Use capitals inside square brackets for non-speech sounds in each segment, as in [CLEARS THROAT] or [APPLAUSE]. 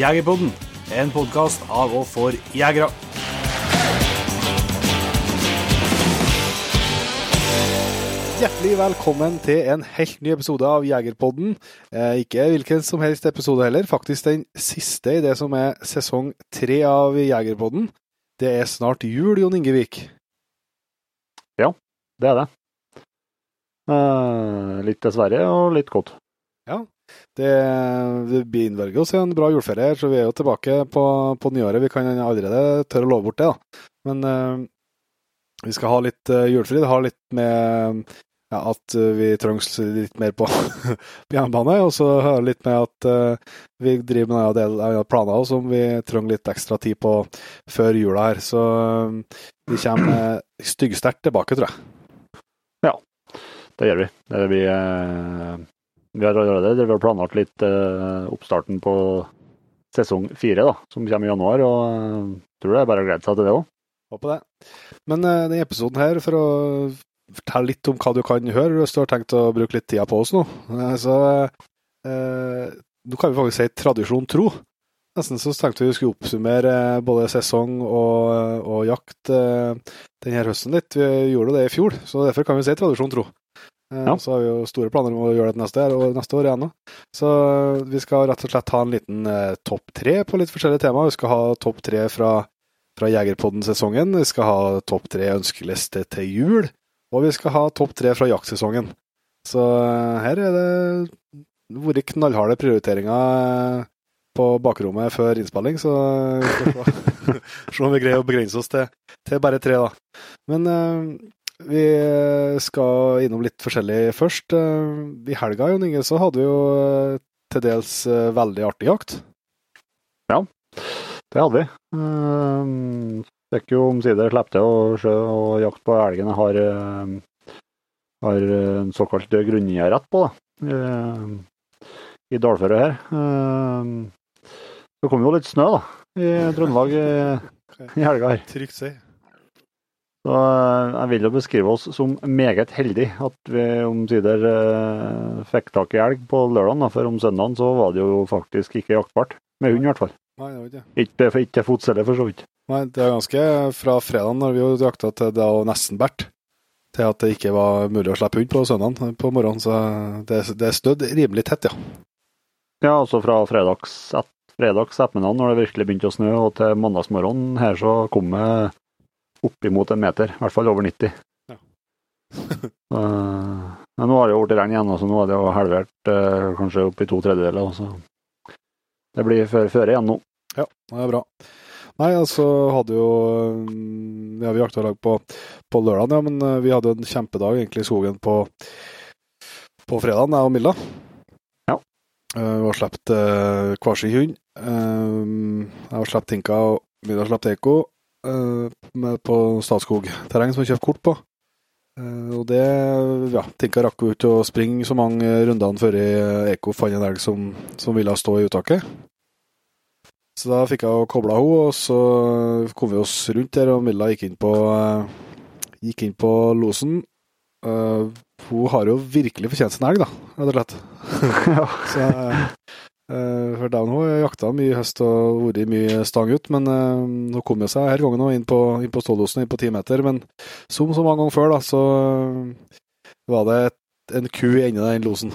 Jegerpodden, en podkast av og for jegere. Hjertelig velkommen til en helt ny episode av Jegerpodden. Eh, ikke hvilken som helst episode heller, faktisk den siste i det som er sesong tre av Jegerpodden. Det er snart jul, Jon Ingevik. Ja, Det er det. Eh, litt dessverre, og litt godt. Det, det innverger oss en bra juleferie, så vi er jo tilbake på, på nyåret. Vi kan allerede tørre å love bort det, da. Men uh, vi skal ha litt uh, julefri. Det har litt med ja, at eh, vi trengs litt mer på, [LAUGHS] på hjemmebane, og så hører litt med at uh, vi driver med en del av planer som vi trenger litt ekstra tid på før jula her. Så uh, vi kommer styggsterkt tilbake, tror jeg. Ja, Det gjør vi. Det eh, vi har allerede planlagt litt eh, oppstarten på sesong fire, da, som kommer i januar. og eh, tror det er bare å glede seg til det òg. Håper det. Men uh, denne episoden her, for å fortelle litt om hva du kan høre, hvis du har tenkt å bruke litt tida på oss nå, så uh, Nå kan vi faktisk si tradisjon tro. Nesten så tenkte vi skulle oppsummere både sesong og, og jakt denne høsten litt. Vi gjorde det i fjor, så derfor kan vi si tradisjon tro. Uh, Ja. Så har vi jo store planer om å gjøre det neste, år- og neste år igjen. nå. Så vi skal rett og slett ha en liten eh, topp tre på litt forskjellige temaer. Vi skal ha topp tre fra fra Jegerpodden-sesongen. Vi skal ha topp tre ønskeliste til jul, og vi skal ha topp tre fra jaktsesongen. Så eh, her er det vært knallharde prioriteringer eh, på bakrommet før innspilling, så vi skal [LAUGHS] se om vi greier å begrense oss til, til bare tre, da. Men eh, vi skal innom litt forskjellig først. Eh, I helga Jon Inge, så hadde vi jo eh, til dels eh, veldig artig jakt. Ja, Det hadde vi. Det fikk jo omsider slippe til å sjø og jakte på elgen. Jeg har, har en såkalt grunngjerdrett på eh, i dalføret her. Så kom jo litt snø da, i Trøndelag i, i helga her. Trygt si. Så eh, jeg vil jo beskrive oss som meget heldige at vi omsider uh, fikk tak i elg på lørdagen, for om søndagen så var det jo faktisk ikke jaktbart. Med hund i hvert fall. Nei, det var ikke. Ikke, til fots heller, for så vidt. Nei, det er ganske fra fredagen, når vi jo jakta til det var nesten bært, til at det ikke var mulig å slippe hund på søndagen på morgenen. Så det, det stødd rimelig tett, ja. Ja, altså fra fredags, fredags ettermiddag, når det virkelig begynte å snø, og til mandagsmorgenen her, så kom jeg oppimot en meter. I hvert fall over 90. Ja. [LAUGHS] Eh, men nå har det jo blitt regn igjen, så nå er det jo halvert eh, kanskje opp i to tredjedeler. Så det blir føre, føre igjen nå. Ja, det er bra. Nei, altså hadde jo mm, Ja, vi jakta lag på, på lørdag, ja, men eh, vi hadde en kjempedag egentlig i skogen på, på fredagen, jeg og Milla. Ja. Eh, Vi har sluppet uh, hver sin hund. Eh, jeg har sluppet Tinka, og Milla har sluppet Eko eh, med på Statskog-terreng som vi kjøpte kort på. Eh, og det Ja, Tinka rakk jo ikke å springe så mange runder før Eko fant en elg som, som ville stå i uttaket. Så da fikk jeg kobla henne, og så kom vi oss rundt der, og Milla gikk inn på, eh, gikk inn på losen. Uh, hun har jo virkelig fortjent sin elg, da, rett og slett. [LAUGHS] ja. Så, eh, eh, for da hun jakta mye i høst og vært mye stang ut, men nå hun kom jo seg her gangen inn på, inn på stålosen, inn på ti meter. Men som så mange ganger før, da, så eh, var det et, en ku i enden av den losen.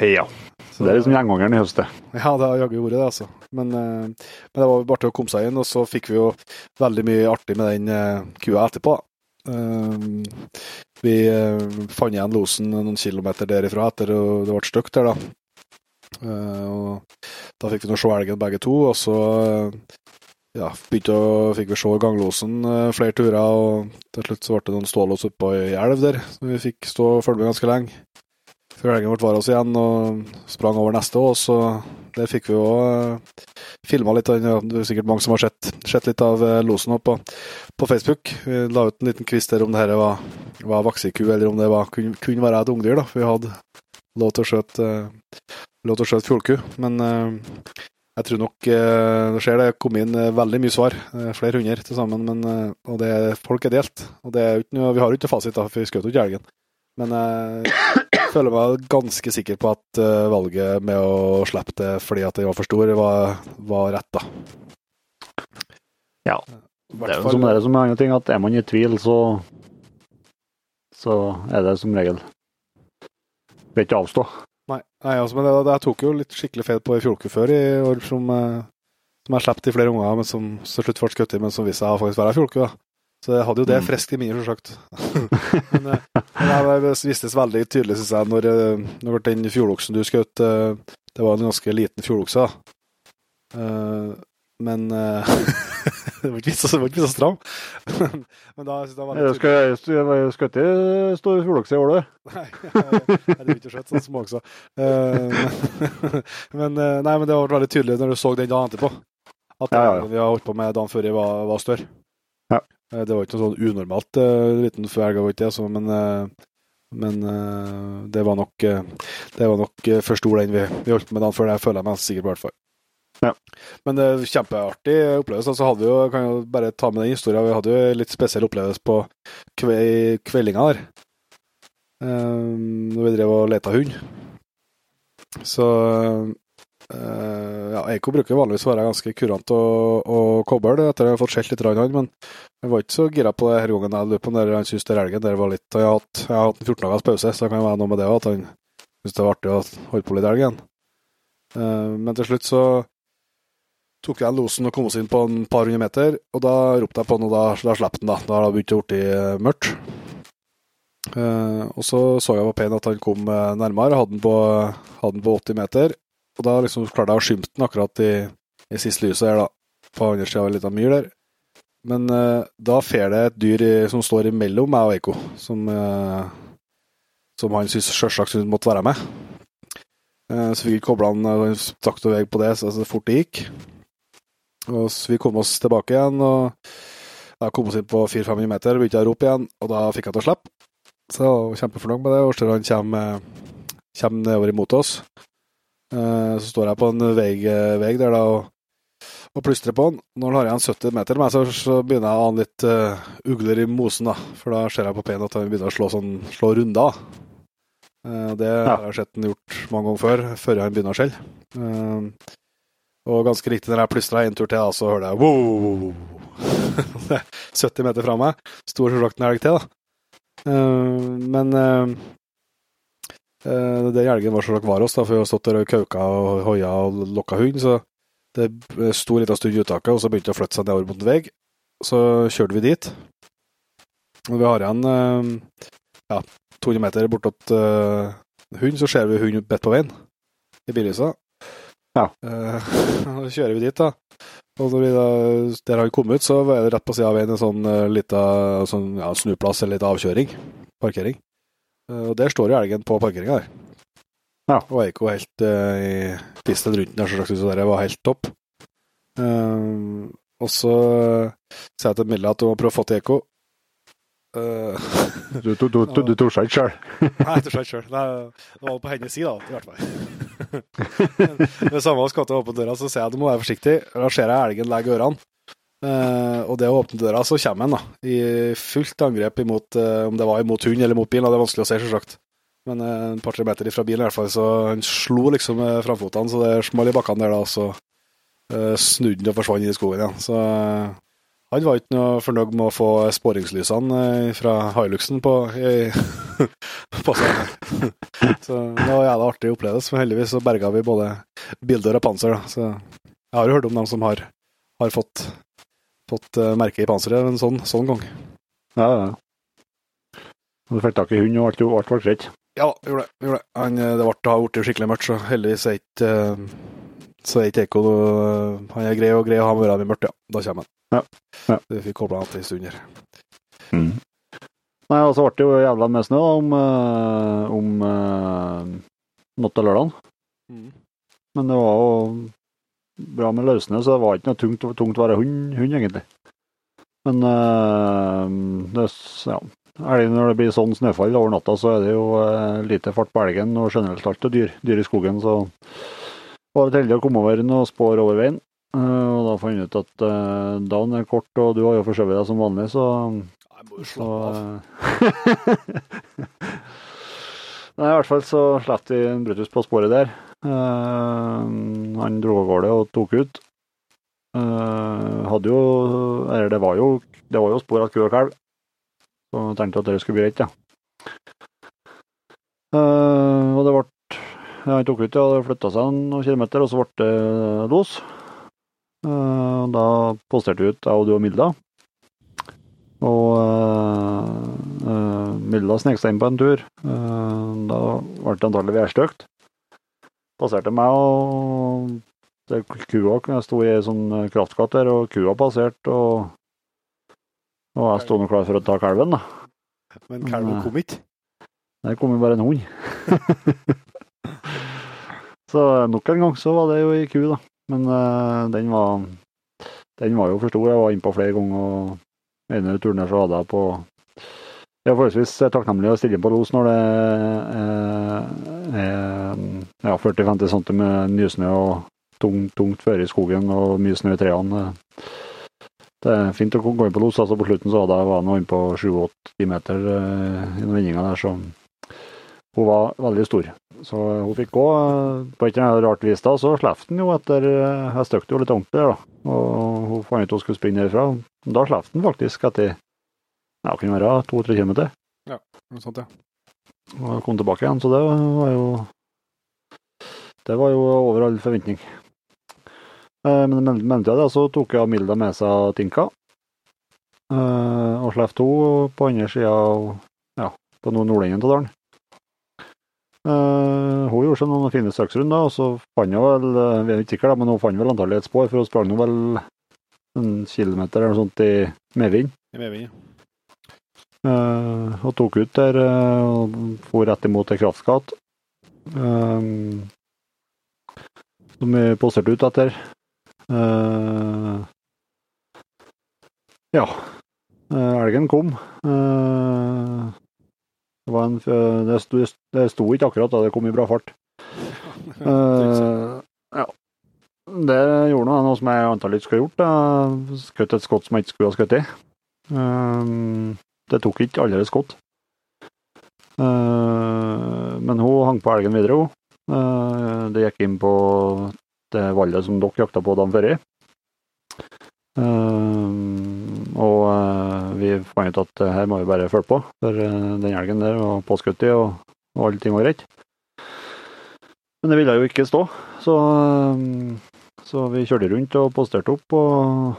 ja. Så det er liksom gjengangeren i høst, det. [LAUGHS] Ja, det har jaggu vært det, altså. Men, eh, men det var bare til å komme seg inn, og så fikk vi jo veldig mye artig med den eh, kua etterpå. Eh, vi eh, fant igjen losen noen kilometer derifra etter og det ble stygt der, da. Eh, og da fikk vi nå se elgen begge to, og så eh, ja, begynte å, fikk vi se ganglosen eh, flere turer, og til slutt så ble det noen stålås oppå ei elv der, som vi fikk stå og følge med ganske lenge. Før elgen ble var oss igjen og sprang over neste ås, så der fikk vi òg filma litt. ja, Det er sikkert mange som har sett, sett litt av losen på, på Facebook. Vi la ut en liten quiz der om det her var, var vaksiku, eller om det var, kunne, kunne være et ungdyr. da, Vi hadde lov til å skjøte lov til å skjøte fjordku, men eh, jeg tror nok eh, det skjer det kom inn eh, veldig mye svar, flere hundre til sammen, men, og det, folk er delt. og det er ikke Vi har jo ikke fasit, da, for vi skjøt jo ikke elgen. Men jeg føler meg ganske sikker på at uh, valget med å slippe det fordi at den var for stor, var, var rett, da. Ja. Det er jo som det er som mange ting, at er man i tvil, så så er det som regel Vil ikke avstå. Nei, nei altså, men det, det, jeg tok jo litt skikkelig feil på ei fjolke før i år, som, uh, som jeg slapp i flere unger, men som til slutt ble skutt i, men som viste seg å faktisk være ei fjolke. da. Så jeg hadde jo det mm. friskt i minnet, selvsagt. [LAUGHS] men, eh, men det vistes veldig tydelig, syns jeg, når, eh, når den fjordoksen du skjøt eh, Det var en ganske liten fjordokse. Men [LAUGHS] det var ikke så, så stram. men da, da var det jeg skal, jeg, jeg skal ikke stå i fjordokse i år, du. [LAUGHS] Nei, jeg har ikke sett sånne småokser. [LAUGHS] men, nei, men det var veldig tydelig når du så den dagen etterpå. At ja, ja, vi har holdt på med dagen før, var, var større. Ja. det var ikke noe sånn unormalt liten felg, altså, men, men det var nok, det var nok første stor den vi, vi holdt på med dagen før. Det føler jeg meg sikker på, i hvert fall. Ja. Men det er kjempeartig opplevelse. Så hadde vi jo, kan jo bare ta med den historien, vi hadde jo litt spesiell opplevelse på kve, kveldinga der. Um, når vi drev og leta hund. Så uh, ja, Eiko bruker vanligvis å være ganske kurant og, og kobbel etter å ha fått skjelt litt, han, men jeg var ikke så gira på det denne gangen. Jeg lurer på når han syntes det elgen der var litt Jeg har hatt, jeg har hatt en 14 dagers pause, så det kan være noe med det at han syntes det var artig å holde på litt elgen. Uh, men til slutt så tok jeg losen og kom oss inn på en par hundre meter, og da ropte jeg på han, og da, da slapp han, da. Da har det begynt å bli eh, mørkt. Uh, og så så jeg på Payne at han kom nærmere, hadde den på, hadde den på 80 meter, og da liksom klarte jeg å skimte den akkurat i, i siste lyset her, da. På andre sida av ei lita myr der. Men uh, da fer det et dyr i, som står imellom meg og Eiko, som, uh, som han selvsagt syntes måtte være med. Så jeg kobla han sakte og vei på det så, så fort det gikk. Og så vi kom oss tilbake igjen, og da kom oss inn på 400-500 meter, begynte jeg å rope igjen, og da fikk jeg til å slippe. Så jeg var kjempefornøyd med det. Og så han kommer, kommer nedover imot oss. Så står jeg på en vei, vei der da, og og plystrer på han. Når han har igjen 70 meter med så, så begynner jeg å ane litt uh, ugler i mosen. da, For da ser jeg på Payne at han begynner å slå, sånn, slå runder. Uh, det ja. har jeg sett han gjort mange ganger før, før han begynner å skjelle. Uh, og ganske riktig, når jeg plystra en tur til, da, så hører jeg wow! 70 [LAUGHS] meter fra meg. Stor selvsagt en elg til, da. men den elgen var selvsagt var oss, da, for vi har stått der og kauka og hoia og lokka hund. så det sto litt av stund i uttaket, og så begynte det å flytte seg nedover mot en vei. Så kjørte vi dit. Og vi har igjen uh, ja, 200 meter bortåt uh, hund, så ser vi hund bedt på veien i billyset. Ja. [LAUGHS] Uh, kjører vi dit, da. Og når vi da, der har vi kommet ut, så var det rett på sida av veien en sånn uh, lita sånn, ja, snuplass eller litt avkjøring. Parkering. Uh, og der står jo elgen på parkeringa der. Ja. Og Eiko helt uh, i pisten rundt den, så det var helt topp. Uh, og så sier jeg til Milla at hun må prøve å få til Eko. Uh, du du, du, du, du torde ikke sjøl? Nei, jeg torde ikke sjøl. Det var på hennes side, da, i hvert fall. det samme å åpne døra, så sier jeg at du må være forsiktig. Da ser jeg elgen legge ørene. Uh, og det å åpne døra, så kommer han da, i fullt angrep imot uh, om det var imot hund eller mot bil. Det er vanskelig å se, selvsagt. Men uh, en par-tre meter fra bilen, i hvert fall, så han slo liksom med framfotene, så det smalt i bakkene der, da. og Så uh, snudde han og forsvant inn i skogen igjen. Så uh, han var ikke noe fornøyd med å få sporingslysene fra Hiluxen på, [LAUGHS] på seg. så det var jævla artig opplevelse. Men heldigvis så berga vi både bildør og panser. Da. Så jeg har jo hørt om dem som har, har fått, fått merke i panseret en sånn, sånn gang. Ja, ja. Du fikk tak i hund, og alt, ble greit? Ja, gjorde det. Gjorde det. Han, eh, det ble, har blitt skikkelig mørkt, så heldigvis er ikke eh, så er ikke Eko Han er grei og grei, og han må være i mørkt, ja. Da kommer han. Ja. ja. Vi fikk kobla han til en stund her. Mm. Nei, og så ble det jo jævla med snø om, eh, om natt til lørdag. Mm. Men det var jo bra med løssnø, så det var ikke noe tungt, tungt å være hund, hund egentlig. Men det, ja, når det blir sånn snøfall over natta, så er det jo eh, lite fart på elgen og generelt alt dyr, dyr i skogen. Så var det heldig å komme over noen spår over veien. Uh, og da fant jeg ut at uh, dagen er kort, og du har jo forskjøvet deg som vanlig, så Jeg må jo slappe av. [LAUGHS] Nei, I hvert fall så slapp vi en Brutus på sporet der. Uh, han dro av gårde og tok ut. Uh, hadde jo Eller det var jo, det var jo spor av ku og kalv, så jeg tenkte at det skulle bli greit, ja. Uh, og det ble Han tok ut, ja, det flytta seg noen kilometer, og så ble det los. Eh, da posterte vi ut, jeg og du og Milda. Og uh, Milda snek seg inn på en tur. Da ble det antagelig værstøkt. Passerte meg, og det, kua jeg sto i ei sånn kraftskatt der, og kua passerte, og, og jeg sto nå klar for å ta kalven, da. Men kalven kom ikke? Der kom jo bare en hund. [LAUGHS] så nok en gang så var det jo ei ku, da. Men uh, den var den var jo for stor. Jeg var innpå flere ganger. og ene turen der så hadde jeg på Det er forholdsvis takknemlig å stille inn på los når det er ja, 40-50 cm med nysnø og tungt, tungt føre i skogen og mye snø i trærne. Det er fint å gå inn på los. altså På slutten så hadde jeg var inne på 7-8 meter i noen vendinger der, så hun var veldig stor. Så hun fikk gå. På et eller annet rart vis da, så slapp den jo etter Jeg støkte jo litt ordentlig der, da. Og hun fant ut hun skulle springe herfra. Da slapp den faktisk etter ja, det kunne være to-tre kilometer. Ja, noe sånt, ja. Og kom tilbake igjen, så det var jo Det var jo over all forventning. Men i mellomtida så tok jeg Milda med seg Tinka. Og slapp henne på andre sida ja, på Nordenden av dalen. Uh, hun gjorde seg noen fine søksrunder, og så fant hun vel Vi er ikke sikre, men hun fant vel antagelig et spor, for hun sprang vel en kilometer eller noe sånt i medvind. I medvind, ja. Uh, og tok ut der og for rett imot ei kraftskatt. Uh, som vi posterte ut etter. ja. elgen kom. Uh, det, en, det, sto, det, sto, ikke akkurat da det kom i bra fart. [LAUGHS] uh, ja. Det gjorde noe, noe som jeg antar ikke skulle gjort. Skutt et skott som jeg ikke skulle ha skutt i. Uh, det tok ikke alle skott. Uh, men hun hang på elgen videre, hun. det gikk inn på det vallet som dere jakta på dagen før. Og vi fant ut at her må vi bare følge på, for den elgen der var påskutt i, og, og alle ting var greit. Men det ville jo ikke stå, så, så vi kjørte rundt og posterte opp. Og,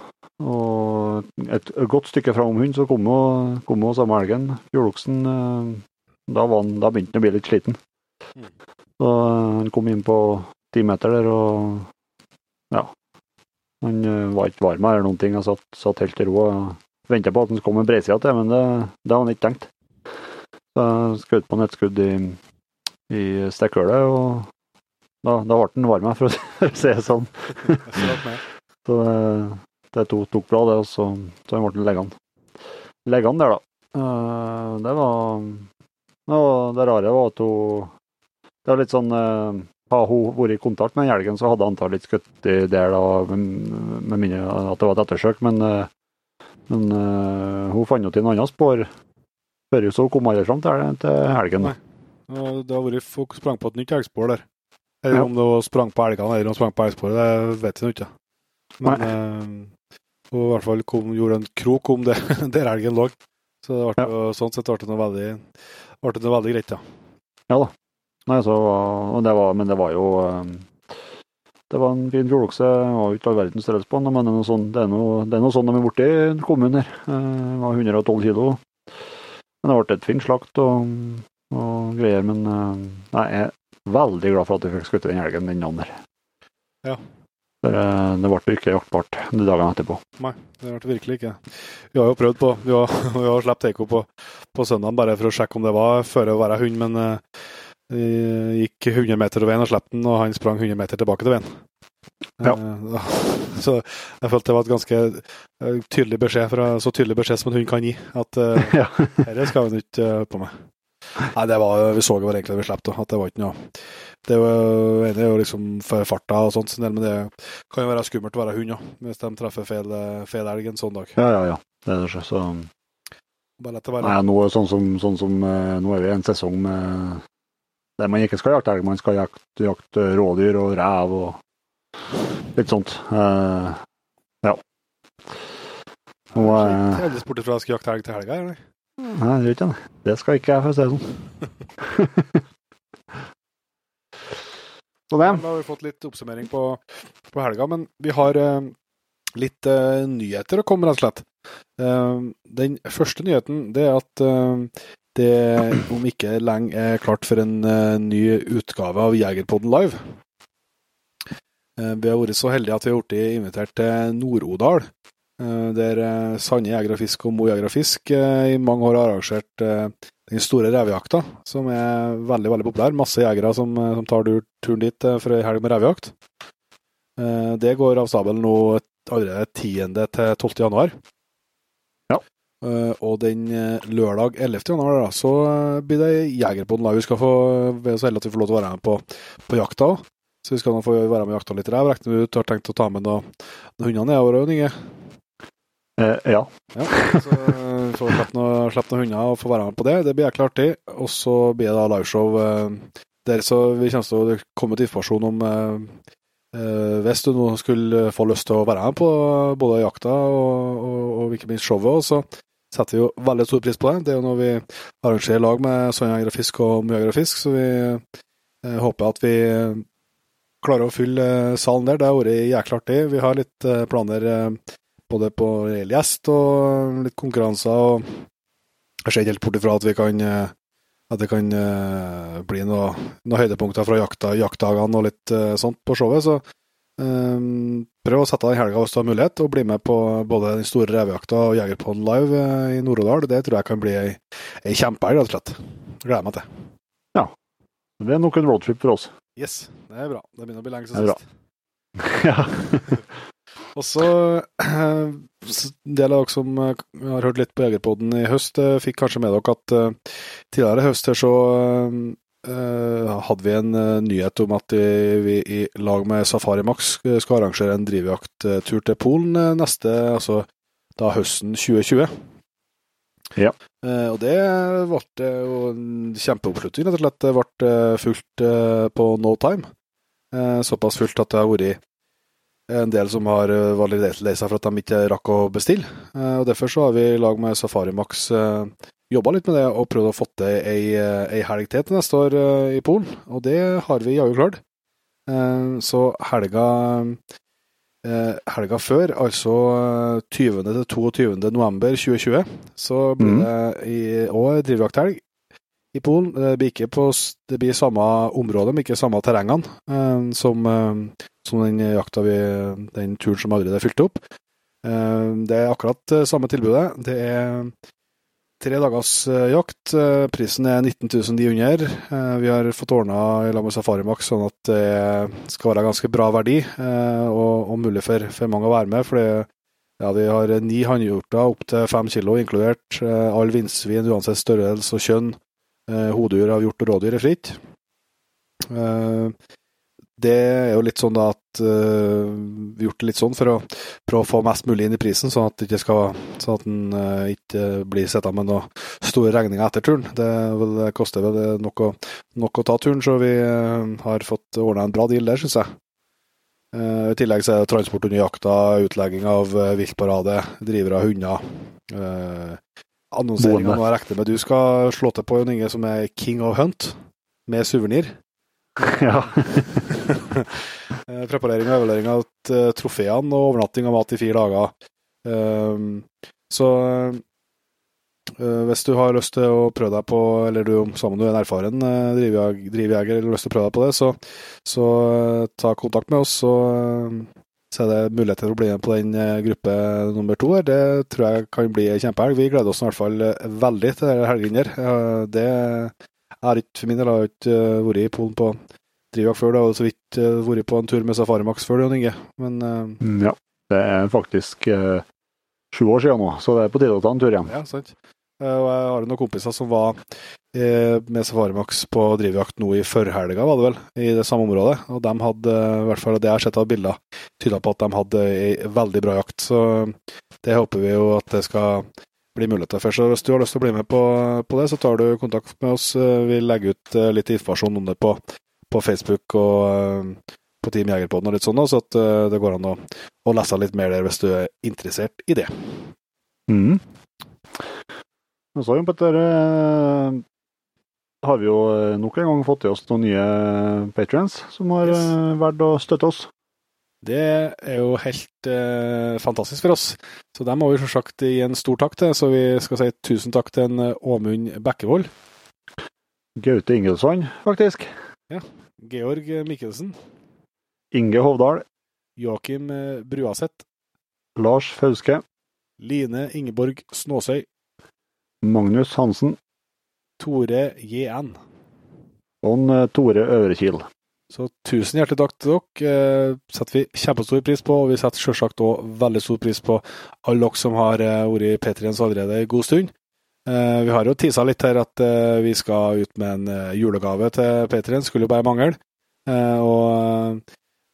og et godt stykke fra om hund så kom hun samme elgen, fjordoksen. Da, da begynte han å bli litt sliten. Så han kom inn på ti meter der, og ja. Han var ikke varm eller noen ting. Han satt, satt helt i ro. og Venta på at han skulle komme med bredsida til, men det, det hadde han ikke tenkt. Så jeg skjøt på han et skudd i, i stikkhullet, og da, da ble han varm, [LAUGHS] for å si det sånn. [LAUGHS] så det, det tok, tok, bra, det, og så, så ble han liggende. Liggende der, da. Uh, det var Det rare var at hun Det var litt sånn Har hun vært i kontakt med den elgen, så hadde han antakelig skutt der, da, med, mindre at det var et ettersøk, men uh, men uh, hun fant jo til en annen spor før så kom aldri fram til, til helgen. Nei. Det har vært folk sprang på et nytt elgspor der. Eller ja. om det var sprang på elgene eller om sprang på elgsporet, det vet jeg ikke. Men uh, hun i hvert fall kom, gjorde en krok om det [LAUGHS] der elgen lå. Så det ble, ja. sånn sett ble det noe veldig, ble det noe veldig greit, ja. Ja da. Nei, så, det var, men det var jo um, det var en fin fjordokse. Var ikke all verdens størrelse på den, men det er noe sånn, det er noe, det er noe sånn de er borti i kommunen her. Det var 112 kilo. Men det ble et fint slakt og, og greier. Men jeg er veldig glad for at vi fikk skutt den elgen den dagen der. Ja. For det ble ikke jaktbart de dagene etterpå. Nei, det ble virkelig ikke. Vi har jo prøvd på Vi har, [LAUGHS] vi har sluppet Eiko på, på søndag bare for å sjekke om det var før å være hund, men gikk 100 meter over veien og slapp den, og han sprang 100 meter tilbake til veien. Ja. Eh, [LAUGHS] så jeg følte det var et ganske eh, tydelig beskjed, fra, så tydelig beskjed som en hund kan gi, at uh, [LAUGHS] ja. dette skal hun ikke uh, på med. Nei, det var, vi så jo egentlig da vi slapp det, at det var ikke noe Det var, er jo liksom farta og sånt, men det kan jo være skummelt å være hund òg, hvis de treffer feil, feil elg en sånn dag. Ja, ja, ja. Det er det så Bare la det være. Nei, nå, sånn som, sånn som, nå er vi i en sesong med der man ikke skal jakte elg, man skal jakte, jakte rådyr og rev og litt sånt. Uh, ja. Og, uh, Heldigvis bort ifra at jeg skal jakte elg til helga, eller? Nei, det gjør ikke det. Det skal ikke jeg, for å si det sånn. [LAUGHS] Så det. Da har vi fått litt oppsummering på, på helga, men vi har uh, litt uh, nyheter å komme, rett og slett. Uh, den første nyheten det er at det om ikke lenge er klart for en ny utgave av Jegerpodden live. Vi har vært så heldige at vi har blitt invitert til Nord-Odal, der Sande Jeger og Fisk og Mo Jeger og Fisk i mange år har arrangert den store revejakta, som er veldig veldig populær. Masse jegere som, som tar turen dit for ei helg med revejakt. Det går av stabelen nå allerede 10. til 12. januar. Ja. Og den lørdag 11. januar da, så blir det Jegerpoden live. Vi skal få, vi er så heldige at vi får lov til å være med på, på jakta òg. Så vi skal nå få være med i jakta litt rev. Regner vi ut har tenkt å ta med noen hundene nedover òg, Inge? Eh, ja. ja. Så får slippe noen, noen hunder og få være med på det. Det blir jækla artig. Og så blir det da liveshow eh, der så vi kommer til å komme til informasjon om eh, eh, hvis du nå skulle få lyst til å være med på både jakta og, og, og ikke minst showet, så setter vi jo veldig stor pris på det. Det er jo noe vi arrangerer lag med Sonja Grafisk og Mjøger Grafisk, Fisk, så vi eh, håper at vi klarer å fylle salen der. Det har vært jækla artig. Vi har litt eh, planer både på reell gjest og litt konkurranser. og Jeg ser ikke helt bort ifra at vi kan eh, at det kan bli noen noe høydepunkter fra jakta, jaktdagene og litt sånt på showet. Så um, prøv å sette deg i helga hvis du har mulighet, og bli med på både den store revejakta og Jegerpod live uh, i Nord-Odal. Det tror jeg kan bli ei, ei kjempehelg, rett og slett. Gleder meg til. Ja. Det er nok en roadtrip for oss. Yes, det er bra. Det begynner å bli lenge siden sist. ja. [LAUGHS] [LAUGHS] Og så En del av dere som eh, har hørt litt på Jegerpodden i høst, eh, fikk kanskje med dere at tidligere i høst her så hadde vi en uh, nyhet om at vi i lag med Safari Max skal arrangere en drivjakttur til Polen neste, altså da høsten 2020. Ja. og det ble jo en kjempeoppslutning, rett og slett. Det ble fullt på no time. såpass fullt at det har vært en del som har eh, vært lei seg for at de ikke rakk å bestille. Eh, og Derfor så har vi i lag med Safari Max eh, jobba litt med det og prøvd å få til ei, ei helg til til neste år i Polen. Og det har vi jaggu klart. Så helga helga før, altså 20. til 22. november 2020, så blir mm. det i år drivjakthelg i Polen. Det blir ikke på det blir samme område, men ikke samme terrengene som, som den jakta vi, den turen som allerede er fylt opp. Eh, det er akkurat eh, samme tilbudet. Det er tre dagers eh, jakt. Prisen er 19 900. Vi har fått ordna i lag med Safarimax sånn at det skal være ganske bra verdi, og, og mulig for, for, mange å være med. for ja, Vi har ni hannhjorter opp til fem kilo, inkludert all vindsvin uansett størrelse og kjønn. Hodedyr av hjort og rådyr er fritt det er jo litt sånn at uh, vi gjort det litt sånn for å prøve å få mest mulig inn i prisen, sånn at, ikke skal, sånn at den uh, ikke blir sittende med noen store regninger etter turen. Det, vel, det koster vel nok å, nok å, ta turen, så vi uh, har fått ordna en bra deal der, syns jeg. I tillegg så er det transport under jakta, utlegging av viltparade, drivere av hunder. Annonseringa nå er ekte, med du skal slå til på, Jon Inge, som er King of Hunt, med suvenir. [LAUGHS] Ja. [LAUGHS] Eh, preparering og evaluering av eh, trofeene og overnatting av mat i fire dager. Ehm, så eh, hvis du har lyst til å prøve deg på, eller du sammen er en erfaren drivjeger eller har lyst til å prøve deg på det, så, så ta kontakt med oss. Så, så er det mulighet til å bli med på den gruppe nummer to. Det tror jeg kan bli kjempehelg. Vi gleder oss i hvert fall veldig til denne helgen. Det jeg har ikke for min del har ikke vært i Polen på drivjakt før. Det har så vidt uh, vært på en tur med Safarimax før, Jon Inge. Men uh, Ja, det er faktisk uh, sju år siden nå, så det er på tide å ta en tur igjen. Ja, sant. og jeg har noen kompiser som var med Safarimax på drivjakt nå i førhelga, var det vel, i det samme området. Og de hadde, i hvert fall det jeg har sett av bilder, tyda på at de hadde ei veldig bra jakt. Så det håper vi jo at det skal blir muligheter for. Så hvis du har lyst til å bli med på, på det, så tar du kontakt med oss. Vi legger ut litt informasjon om det på, på Facebook og på Team Jegerpodden og litt sånn, så at det går an å, å, lese litt mer der hvis du er interessert i det. Mm. Og så, Petter, har vi jo nok en gang fått til oss noen nye patrions som har yes. valgt å støtte oss. Det er jo helt eh, fantastisk for oss. Så dem må vi selvsagt gi en stor takk til. Så vi skal si tusen takk til en Åmund Bekkevold. Gaute Ingelsson, faktisk. Ja. Georg Mikkelsen. Inge Hovdal. Joakim Bruaseth. Lars Fauske. Line Ingeborg Snåsøy. Magnus Hansen. Tore JN. Og Tore Øvrekil. Så tusen hjertelig takk til dere. Eh, setter vi kjempestor pris på, og vi setter selvsagt òg veldig stor pris på alle dere som har eh, vært P3ens allerede en god stund. Eh, vi har jo tisa litt her at vi skal ut med en julegave til P3, skulle jo bare mangle. Og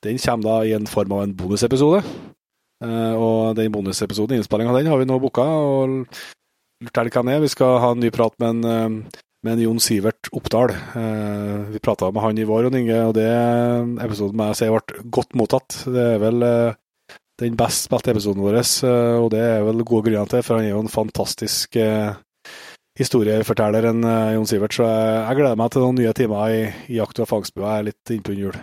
den kommer da i en form av en bonusepisode. Og den bonusepisoden, innspillinga av den, har vi nå booka. Og lurt hva det er. Vi skal ha en ny prat med en med en Jon Sivert Oppdal. Eh, vi prata med han i vår, Inge, og det episoden må jeg si ble godt mottatt. Det er vel eh, den best spilte episoden vår, eh, og det er vel gode grunner til, for han er jo en fantastisk historieforteller en Jon Sivert. Så jeg gleder meg til noen nye timer i, i jakt- og fangstbua. Jeg er litt innpå jul.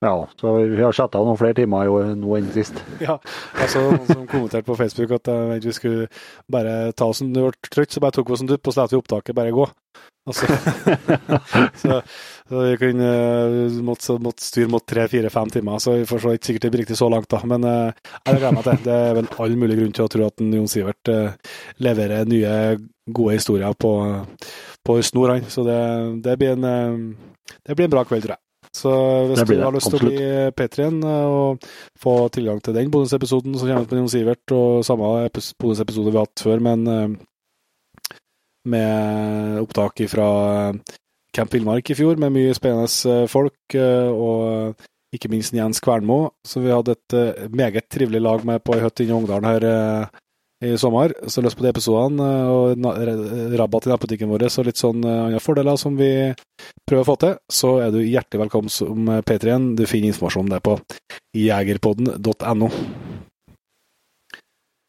Ja, så vi har chatta noen flere timer nå enn sist. [LAUGHS] Ja, altså noen som kommenterte på Facebook at uh, vi skulle bare ta oss en du ble trøtt, så bare tok vi oss en dupp, og så lot vi opptaket bare gå. Altså, [LAUGHS] så, så, vi kunne uh, måtte, måtte styre mot tre-fire-fem timer, så vi får så ikke sikkert det blir riktig så langt, da. Men uh, jeg gleder meg til. Det er vel all mulig grunn til å tro at Jon Sivert leverer nye, gode historier på, på snor, han. Så det, det, blir en, det blir en bra kveld, tror jeg. Så hvis du har lyst til å bli P3-en eh, og få tilgang til den bonusepisoden som kommer ut med Jon Sivert, og samme bonusepisode vi har hatt før, men eh, med opptak fra eh, Camp Villmark i fjor, med mye spennende folk, og ikke minst Jens Kvernmo, som vi hadde et meget trivelig lag med på ei hytte inne i Ungdalen her i sommer. Så løs på de episodene, og rabatt i nettbutikken vår og litt sånn andre fordeler som vi prøver å få til, så er du hjertelig velkommen som P3-en. Du finner informasjon om det på jegerpodden.no.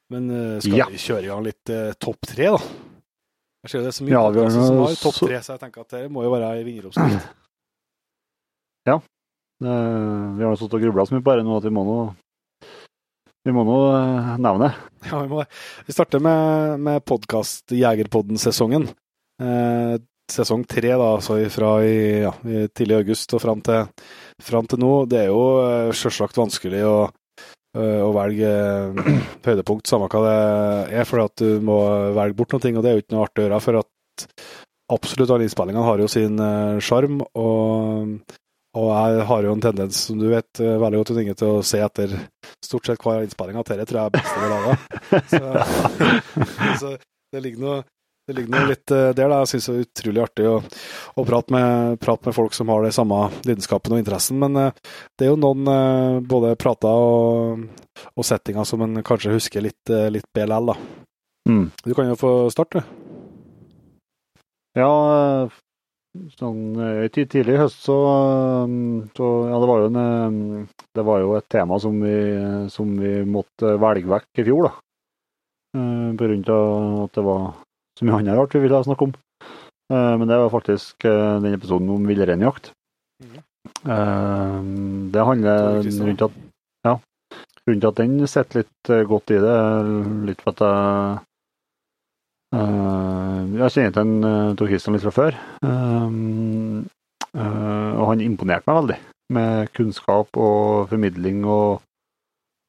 Men skal ja. vi kjøre i gang litt eh, topp tre, da? Jeg ser det er så mye ja, har som har topp tre, så jeg tenker at det må jo være ei vinneroppskrift. [CLEARS THROAT] Ja. Vi har sittet og grubla så mye på dette nå at vi må nå vi må nå uh, nevne. Ja, vi må det. Vi starter med, med podkast Jegerpodden-sesongen. Eh, sesong tre, da, altså fra i, ja, i tidlig august og fram til, fram til, nå. Det er jo uh, selvsagt vanskelig å, uh, å velge høydepunkt, samme hva det er, for at du må velge bort noe, og det er jo ikke noe artig å gjøre. For at absolutt alle innspillingene har jo sin sjarm, og og jeg har jo en tendens, som du vet veldig godt, Inge, til å se etter stort sett hver innspilling av dette tror jeg er best vi laga. [LAUGHS] Så, [LAUGHS] så, det ligger noe det ligger noe litt der. da. Jeg syns det er utrolig artig å, å prate, med, prate, med, folk som har det samme lidenskapen og interessen. Men det er jo noen både prater og, og settinger som en kanskje husker litt, litt BLL, da. Mm. Du kan jo få starte, du. Ja, Sånn, tidlig i høst så, så, Ja, det var, jo en, det var jo et tema som vi, som vi måtte velge vekk i fjor, da. Eh, på grunn av at det var så mye annet rart vi ville snakke om. Eh, men det var faktisk den episoden om villreinjakt. Mm. Det handler rundt at ja, rundt at den sitter litt godt i det. Litt for at jeg jeg kjenner til en, uh, Tor Christian litt fra før, uh, og han imponerte meg veldig med kunnskap og formidling. Og,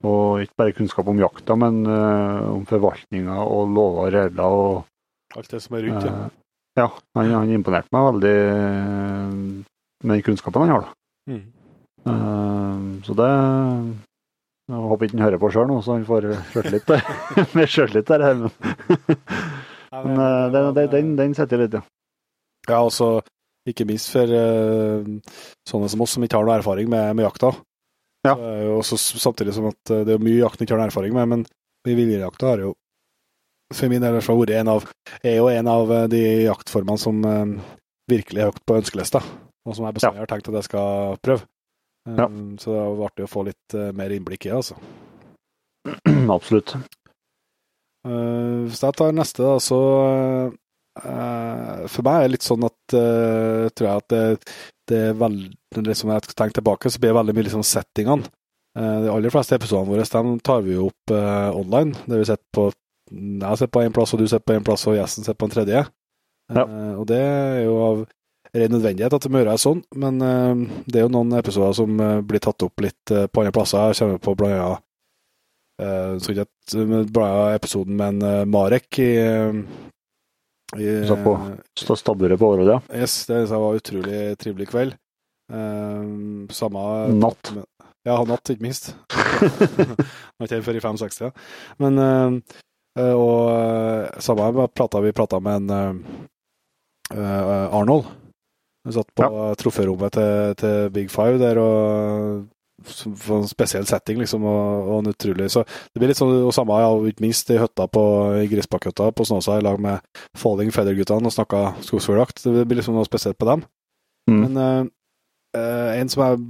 og ikke bare kunnskap om jakta, men om forvaltninga og lover og regler. Og, Alt det som er rundt, ja. Ja, han, han, imponerte meg veldig med den kunnskapen han har. da. Mm. så det Jeg håper ikke han hører på sjøl nå, så han får sjøltillit der. [LAUGHS] med sjøltillit der. [LAUGHS] Men uh, den, den, den, den setter litt, ja. Ja, altså ikke minst for uh, sånne som oss som ikke har noe erfaring med, med jakta. Ja. Uh, også, samtidig som at det er mye jakt en ikke har noe erfaring med, men i villjakta har jo for min del har vært en av, er jo en av eh, de jaktformene som eh, virkelig er høyt på ønskelista, og som jeg bestandig har tenkt at jeg skal prøve. Um, Ja. Så det var artig å få litt uh, mer innblikk i det, altså. [CLEARS THROAT] Absolutt. Eh, hvis jeg tar neste, da, så eh, For meg er det litt sånn at eh, tror jeg at det, det er veldig liksom Når jeg tenker tilbake, så blir det veldig mye liksom settingene. De aller fleste episodene våre dem tar vi jo opp online. Det vi sitter på Jeg sitter på én plass, og du sitter på én plass, og gjesten sitter på en tredje. Ja. Og det er jo av ren nødvendighet at det må gjøres sånn, men det er jo noen episoder som blir tatt opp litt på andre plasser. Jeg kommer på blant annet så ikke at men blant episoden med en eh, Marek i, eh, i Så på. Så stabburet på Årøy, ja. Yes, det var en utrolig trivelig kveld. Eh, samme Natt. Ja, natt, ikke minst. [LAUGHS] [LAUGHS] Var ikke her før i 65, ja. Men eh, eh, Og eh, samme prata vi prata med en uh, eh, Arnold. Vi satt på troférommet til, til Big Five der og for en spesiell setting, liksom, og, og en utrolig Så det blir litt sånn, og samme, ja, ikke minst i hytta på, i Grisbakkhytta på Snåsa i lag med Falling Feather-guttene og snakka skogsfugljakt. Det blir liksom noe spesielt på dem. Mm. Men uh, en som jeg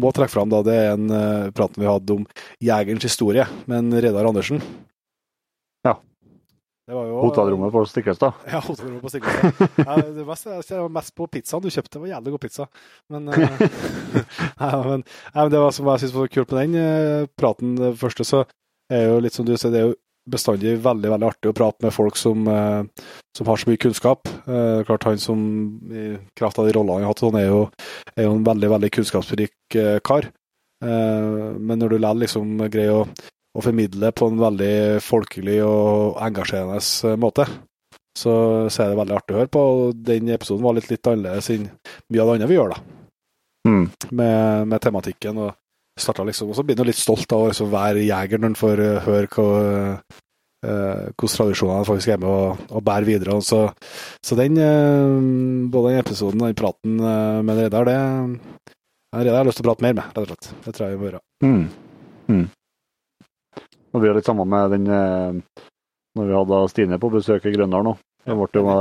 må trekke fram, da, det er en uh, praten vi hadde om jegerens historie med en Reidar Andersen. Ja. Det var jo Hotellrommet på Stiklestad. [LAUGHS] Ja, hotellrommet på Stiklestad. ja, det var jeg var mest på pizzaen du kjøpte. Det var jævlig god pizza. Men, eh, [LAUGHS] ja, men, ja, men det var som jeg syntes var kult med den eh, praten, det første, så er jo litt som du sier, det er jo bestandig veldig veldig artig å prate med folk som, eh, som har så mye kunnskap. Klart Han som i kraft av de rollene han har hatt, han er jo, er jo en veldig veldig kunnskapsrik kar. Men når du likevel liksom greier å, å formidle på en veldig folkelig og engasjerende måte, så, så er det veldig artig å høre på. og Den episoden var litt, litt annerledes enn mye av det andre vi gjør, da, Mm. med, med tematikken. og liksom, og så blir han litt stolt av å liksom være jeger når han får eh, høre hva, eh, hvordan tradisjonene faktisk er med å, å bære videre. Og så, så den, eh, både den episoden og den praten med Reidar, det Reidar har lyst til å prate mer med, rett og slett. Det tror jeg vi må gjøre. Mm. Mm. Og blir litt samme med den eh, når vi hadde Stine på besøk i Grøndal nå. Det ble jo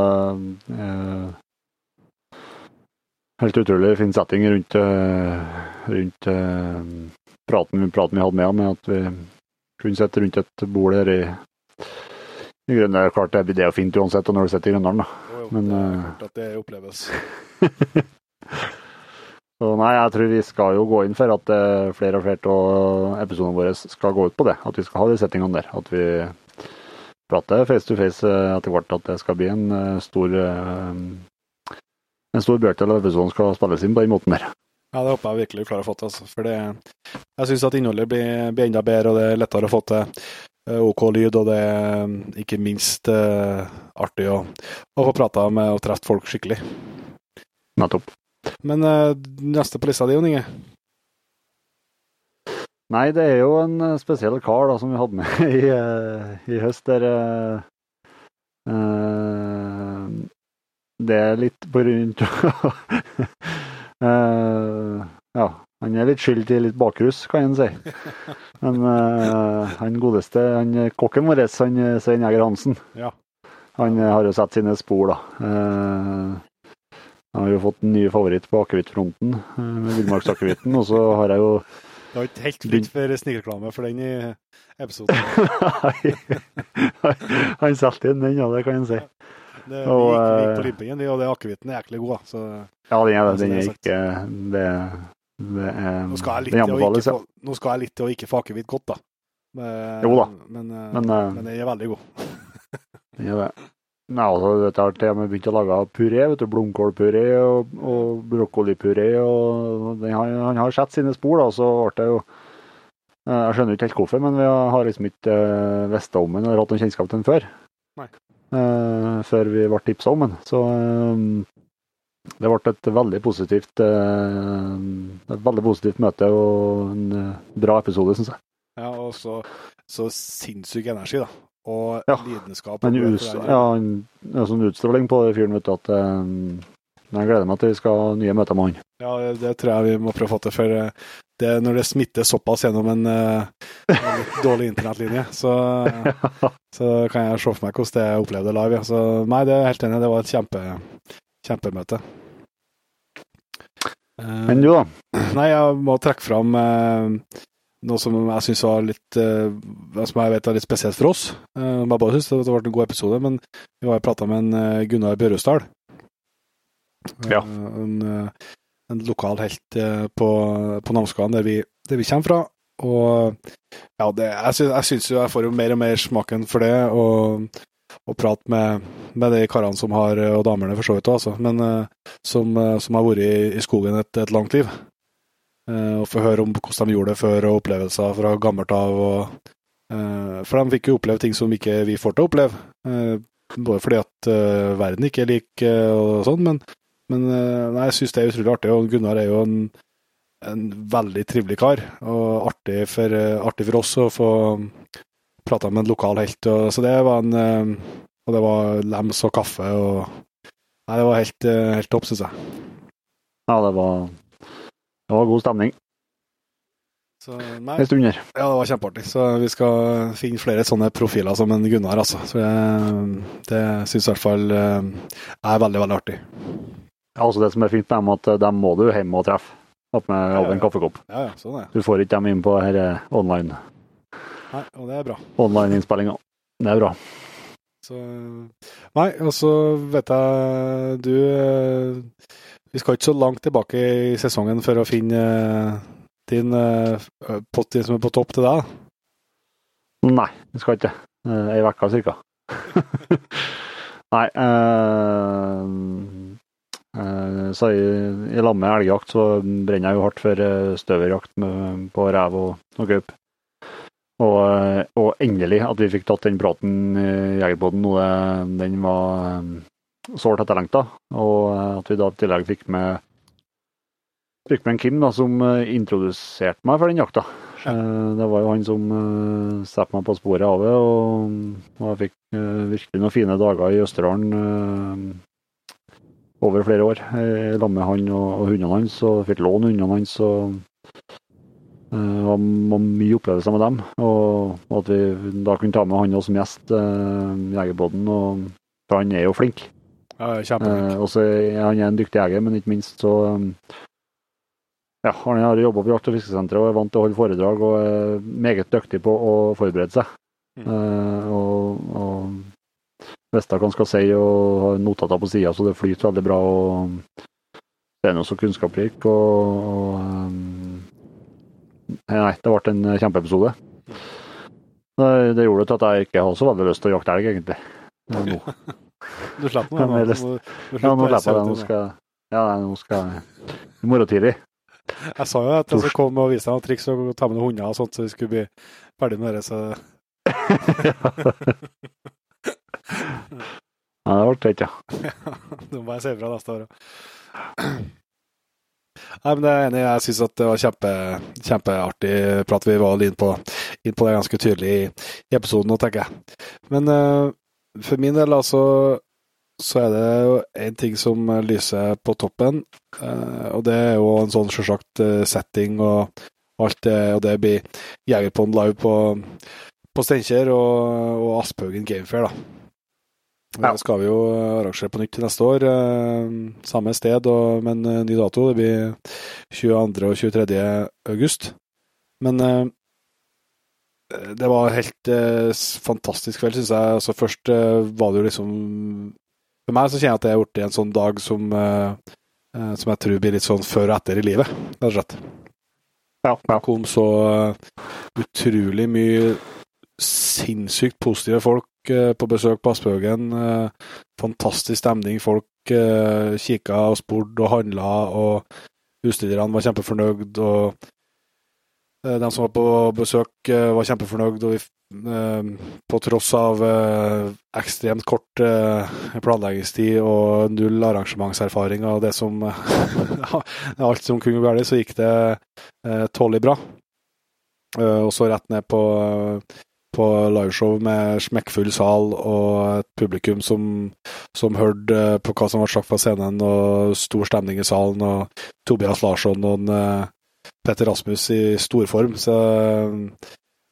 eh, helt utrolig fin setting rundt, eh, rundt eh, praten, praten vi hadde med henne, at vi kunne sitte rundt et bord her i, i Grøndal. Klart det, det jo fint uansett når du sitter i Grøndalen, da. Men, det er eh, klart at det oppleves. [LAUGHS] Så nei, jeg tror vi skal jo gå inn for at eh, flere og flere av episodene våre skal gå ut på det. At vi skal ha de settingene der. At vi prater face to face eh, etter hvert. At det skal bli en eh, stor en stor brøkdel av episoden skal spilles inn på den måten der. Ja, det håper jeg virkelig vi klarer å få til. Altså. For det, jeg syns at innholdet blir, blir enda bedre, og det er lettere å få til OK lyd, og det er ikke minst uh, artig å, å få prata med og treffe folk skikkelig. Nettopp. Men uh, neste på lista di, Jon Inge? Nei, det er jo en eh, spesiell kar da, som vi hadde med [LAUGHS] i, uh, i høst, der eh, Det er litt på rundt [LAUGHS] Ja, han er litt skyld til litt bakrus, kan en si. Men han godeste, han kokken vår, han Svein Jæger Hansen, Ja. han har jo sett sine spor, da. Han har jo fått en ny favoritt på akevittfronten, eh, med villmarksakevitten. Og så har jeg jo Det var ikke helt fritt for snikreklame for den i episoden. [LAUGHS] Nei, [LAUGHS] han solgte inn den, ja, det kan en si. Det, vi, Og, gikk, vi gikk på limpingen, og det akevitten er jæklig god. da, Så Ja, den er det. Altså, Den er ikke Det, det er nå skal Den anbefales, få, nå skal jeg litt til å ikke få akevitt godt, da. Men, Jo da. Men, eh, Men, eh, men den er veldig god. [LAUGHS] Den er det. Nei, altså, dette har til og med begynt å lage puré. vet du, Blomkålpuré og, og brokkolipuré. og den han, Han har sett sine spor, da, så ble det jo eh, Jeg skjønner ikke helt hvorfor, men vi har liksom ikke uh, visst om den eller hatt noen kjennskap til den før. Nei. Uh, før vi ble tipsa om den. Så uh, det ble et veldig positivt uh, et veldig positivt møte og en eh, bra episode, syns jeg. Ja, og så, så sinnssyk energi, da. Og Ja. lidenskap. Men us, ja, en, er sånn utstråling på fyren, vet du, at eh, jeg gleder meg til vi skal ha nye møter med han. Ja, det tror jeg vi må prøve å få til. For eh, det, når det smitter såpass gjennom en, eh, en litt [LAUGHS] dårlig internettlinje, så, [LAUGHS] så kan jeg se for meg hvordan det jeg opplevde live. Ja. Så nei, det er helt enig. Det var et kjempe, kjempemøte. Men du, da? Nei, jeg må trekke fram eh, noe som jeg syns var litt eh, Som jeg vet er litt spesielt for oss. Eh, jeg bare syns det ble en god episode, men vi har prata med en eh, Gunnar Børresdal. Ja. En, en lokal helt på, på Namsskogan, der, vi- der vi kommer fra. Og ja, det, jeg, syns, jeg syns jo jeg får jo mer og mer smaken for det, og, og prate med, med de karene som har, og damene for så vidt også, altså, men som, som har vært i, i skogen et, et langt liv. Eh, og få høre om hvordan de gjorde det før, og opplevelser fra gammelt av. Og, eh, for de fikk jo oppleve ting som ikke vi får til å oppleve. Eh, både fordi at verden ikke er lik og sånn, men, men nei, jeg syns det er utrolig artig. Og Gunnar er jo en, en veldig trivelig kar, og artig for, artig for oss å få prata med en lokal helt. Og, så det var en Og det var lems og kaffe og Nei, det var helt, helt topp, syns jeg. Ja, det var, det var god stemning Så nei, en stund her. Ja, det var kjempeartig. Så vi skal finne flere sånne profiler som en Gunnar, altså. Så jeg, det syns i hvert fall eh, er veldig, veldig artig. Ja, altså Det som er fint med dem, at dem må du hjem og treffe. Opp med over en kaffekopp. Ja, ja, sånn er. Du får ikke dem inn på her eh, online Nei, og det er bra. online-innspillinga. Det er bra. Så Nei, og så vet jeg du eh, Vi skal ikke så langt tilbake i sesongen for å finne eh, din eh, pott som er på topp til deg. Nei, vi skal ikke. Eh, Ei uke cirka. [LAUGHS] Nei eh, eh, Så i, i lag med elgjakt så brenner jeg jo hardt for eh, støverjakt med, på rev og, og gaup. Og, eh, og endelig at vi fikk tatt den praten i Jegerpoden nå, den var eh, sårt etterlengta. Og eh, at vi da i tillegg fikk med fikk med en Kim da, som eh, introduserte meg for den jakta. Eh, Det var jo han som satte meg på sporet av det, og, og jeg fikk virkelig noen fine dager i Østerdalen over flere år. Jeg la med han og, og hundene hans, og fikk låne hundene hans. og det var, mye opplevelser med dem. Og, at vi da kunne ta med han som gjest, Jegerbodden. og For han er jo flink. Ja. Eh, og så er han er en dyktig jeger, men ikke minst så um, ja, Han har jobba på jakt- og fiskesenteret og er vant til å holde foredrag og er meget dyktig på å forberede seg. Mm. Eh, og, og visste hva han skal si og har notater på sida, så det flyter veldig bra. og Det er noe så kunnskapsrikt. Og, og um, Nei, det ble en kjempeepisode. Det, det gjorde det til at jeg ikke har så veldig lyst til å jakte elg, egentlig. [LAUGHS] Nå. Du slapp noe? nå. jeg må Ja, nå slipper jeg det. Nå skal Ja, nå skal jeg i morgen tidlig. Jeg sa jo at jeg skulle komme og vise deg noen triks og ta med noen hunder og sånt, så vi skulle bli ferdig med det. Så [LAUGHS] Ja, det ble tett, ja. [LAUGHS] nå må jeg si ifra neste år òg. Nei, men det er enig. Jeg syns det var kjempe, kjempeartig prat. Vi var inn på, inn på det ganske tydelig i, i episoden nå, tenker jeg. Men eh, for min del, altså, så er det jo én ting som lyser på toppen. eh, og det er jo en sånn selvsagt eh, setting og alt det. Og det blir Jegerpond live på, på Steinkjer og, og Asphaugen Gamefair, da. Ja. Det skal vi jo arrangere på nytt til neste år. eh, Samme sted, og, men eh, ny dato. Det blir 22. og 23. august. Men eh, det var helt eh, fantastisk kveld, syns jeg. Altså, først eh, var det jo liksom For meg så kjenner jeg at det er i en sånn dag som, eh, eh, som jeg tror blir litt sånn før og etter i livet, rett og slett. Ja, Det kom så eh, utrolig mye sinnssykt positive folk eh, på besøk på Aspehaugen. Eh, Fantastisk stemning. Folk kikka og spurte og handla, og utstillerne var kjempefornøyd. og de som var på besøk, eh, var kjempefornøyd. og vi, eh, På tross av eh, ekstremt kort eh, planleggingstid og null arrangementserfaring og det som [LAUGHS] Alt som kunne gå galt, så gikk det tålelig bra. Eh, og så rett ned på på liveshow med smekkfull sal og et publikum som, som hørte på hva som ble sagt fra scenen, og stor stemning i salen, og Tobias Larsson og en, Petter Rasmus i storform. Så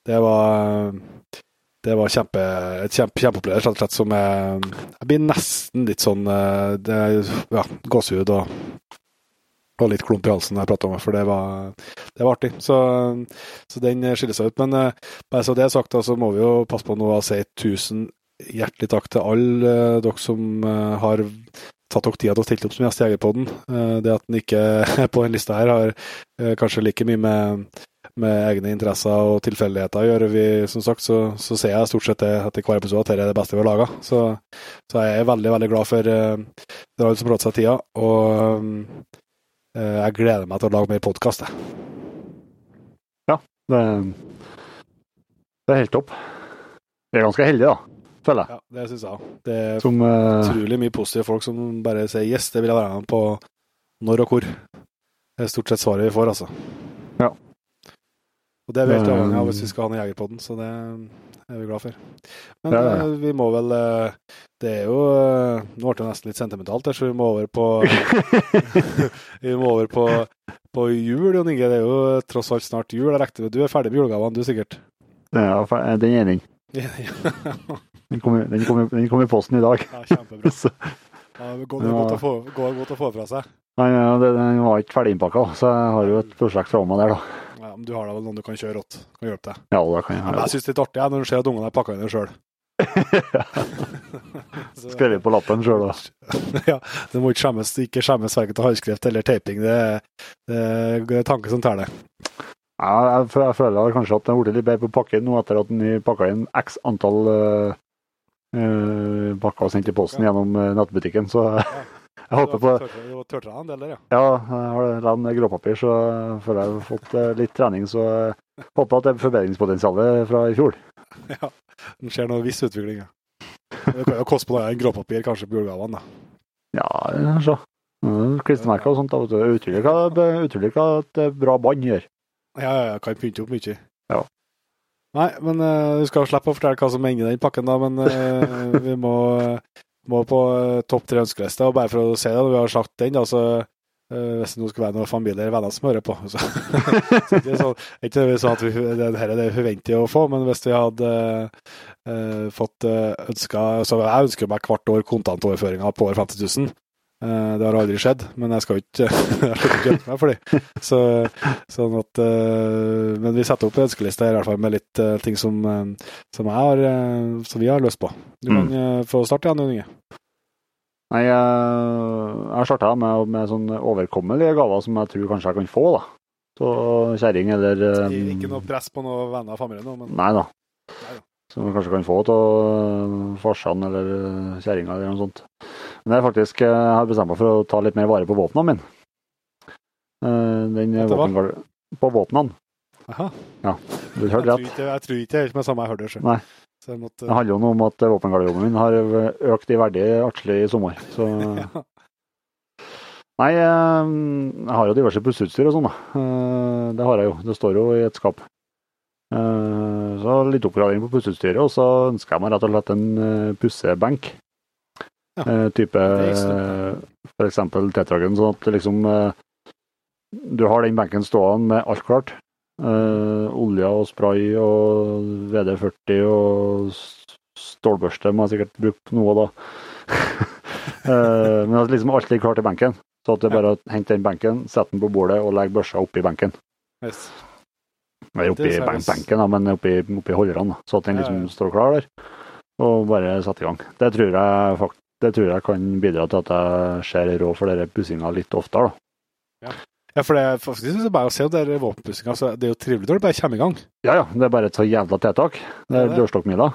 det var det var kjempe, et kjempe, kjempeopplevelse, rett og slett, som jeg, jeg blir nesten litt sånn det, ja, gåsehud og, og, litt klump i halsen når jeg prater om det, for det var, det var artig. Så, så, den skiller seg ut. Men bare så det er sagt, så må vi jo passe på nå å si tusen hjertelig takk til alle dere som har tatt nok tida til å stille opp som gjest i Jegerpodden. Det at den ikke er [LAUGHS] på den lista her, har kanskje like mye med med egne interesser og tilfeldigheter gjør vi, som sagt, så, så ser jeg stort sett det etter hver episode at dette er det beste vi har laga. Så, så, jeg er veldig, veldig glad for, uh, for alle som tatt seg tida. Og jeg gleder meg til å lage mer podkast, jeg. Ja, det, det, er helt topp. Vi er ganske heldige, da, føler jeg. Ja, det syns jeg òg. Det er som, uh, utrolig mye positive folk som bare sier 'yes, det vil jeg være med på når og hvor'. Det er stort sett svaret vi får, altså. Ja. Og det er vi helt avhengig av hvis vi skal ha noe jeger på den, så det er vi glad for. Men ja, ja. vi må vel Det er jo Nå ble det nesten litt sentimentalt, så vi må over på [LAUGHS] Vi må over på, på jul, Jon Inge. Det er jo tross alt snart jul. Jeg regner med du er ferdig med julegavene, du sikkert? Ja, den er den. [LAUGHS] Den kom, den, kom, den kom i posten i dag. Ja, kjempebra. [LAUGHS] Ja, det går godt, å få, går godt å få fra seg. Nei, ja, Den var ikke ferdig innpakka, så jeg har jo et prosjekt fra meg der, da. Ja, men Du har da vel noen du kan kjøre rått? Kan hjelpe deg? Ja, det kan jeg. Men jeg syns det er litt artig når du ser at ungene har pakka inn det sjøl. [LAUGHS] Skrevet på lappen sjøl, da. [LAUGHS] ja, det må ikke skjemmes, ikke skjemmes verken til håndskrift eller taping. Det, det, det er tanke som teller. Ja, jeg, jeg føler kanskje at det har blitt litt bedre på pakken nå etter at den pakka inn x antall uh, uh, pakker og sendt i posten ja. gjennom uh, nettbutikken. Så jeg håper på Du tørte deg en del der, ja? Ja, jeg har lagd gråpapir, så føler jeg har fått litt trening. Så jeg håper at det er forbedringspotensialet fra i fjor. [LAUGHS] Ja, det skjer noe viss utvikling, ja. Det kan jo koste på deg en gråpapir kanskje på julegavene, da. Ja, kanskje. Klistremerker og sånt. Utrolig hva, utrolig hva et bra bånd gjør. Ja, ja, ja, kan pynte opp mye. Nei, men uh, du skal slippe å fortelle hva som er inni den pakken, da. Men uh, [LAUGHS] vi må må på uh, topp tre ønskeliste. Og bare for å si det, når vi har sagt den, da, så hvis det nå skulle være noen familie eller venner som hører på så, [LAUGHS] så ikke sånn, ikke sånn at vi, det, her er det vi forventer å få, men hvis vi hadde fått ønska Så jeg ønsker meg hvert år kontantoverføringer på over 50 000. Eh, det har aldri skjedd, men [LAUGHS] jeg skal ikke, gjemme meg for det. Så, sånn at, eh, men vi setter opp en ønskeliste i hvert fall med litt eh, ting som, som, har, som vi har lyst på. Du kan mm. få starte igjen, Inge. Nei, jeg, jeg starta med, med sånne overkommelige gaver som jeg tror kanskje jeg kan få. da. Så kjerring eller Ikke noe press på noen venner av familien? nå, Men... Nei da. Som jeg kanskje kan få av farsan eller kjerringa eller noe sånt. Men jeg faktisk jeg eh, har bestemt meg for å ta litt mer vare på våpnene mine. Eh, den våpengarde... På våpnene. Aha. Ja, du hørte rett. Jeg tror ikke det er helt med samme jeg hørte det sjøl. Måtte... Det handler jo om at våpengarderoben min har økt i verdi artig i sommer. Så [LAUGHS] ja. Nei, eh, jeg har jo diverse pusseutstyr og sånn, da. Det har jeg jo. Det står jo i et skap. Så litt oppgradering på pusseutstyret, og så ønsker jeg meg rett og slett en pussebenk. Ja. Eh, type f.eks. Tetragen, sånn at liksom eh, Du har den benken stående med alt klart. Uh, olje og spray og VD40 og stålbørste må jeg sikkert bruke noe da. uh, [LAUGHS] men at liksom alt ligger klart i benken. Så at det bare å hente den benken, sette den på bordet og legge børsa oppi benken. Yes. Eller oppi benken, da, men oppi, oppi holderne. Så at den liksom står klar der. Og bare sette i gang. Det tror jeg faktisk det tror jeg kan bidra til at jeg ser råd for denne pussinga litt oftere. da. Ja. ja, for det er faktisk bare å se det våpenpussinga, så det er jo trivelig når det bare kommer i gang. Ja, ja. Det er bare et så jævla tiltak. Det er dørstokkmila.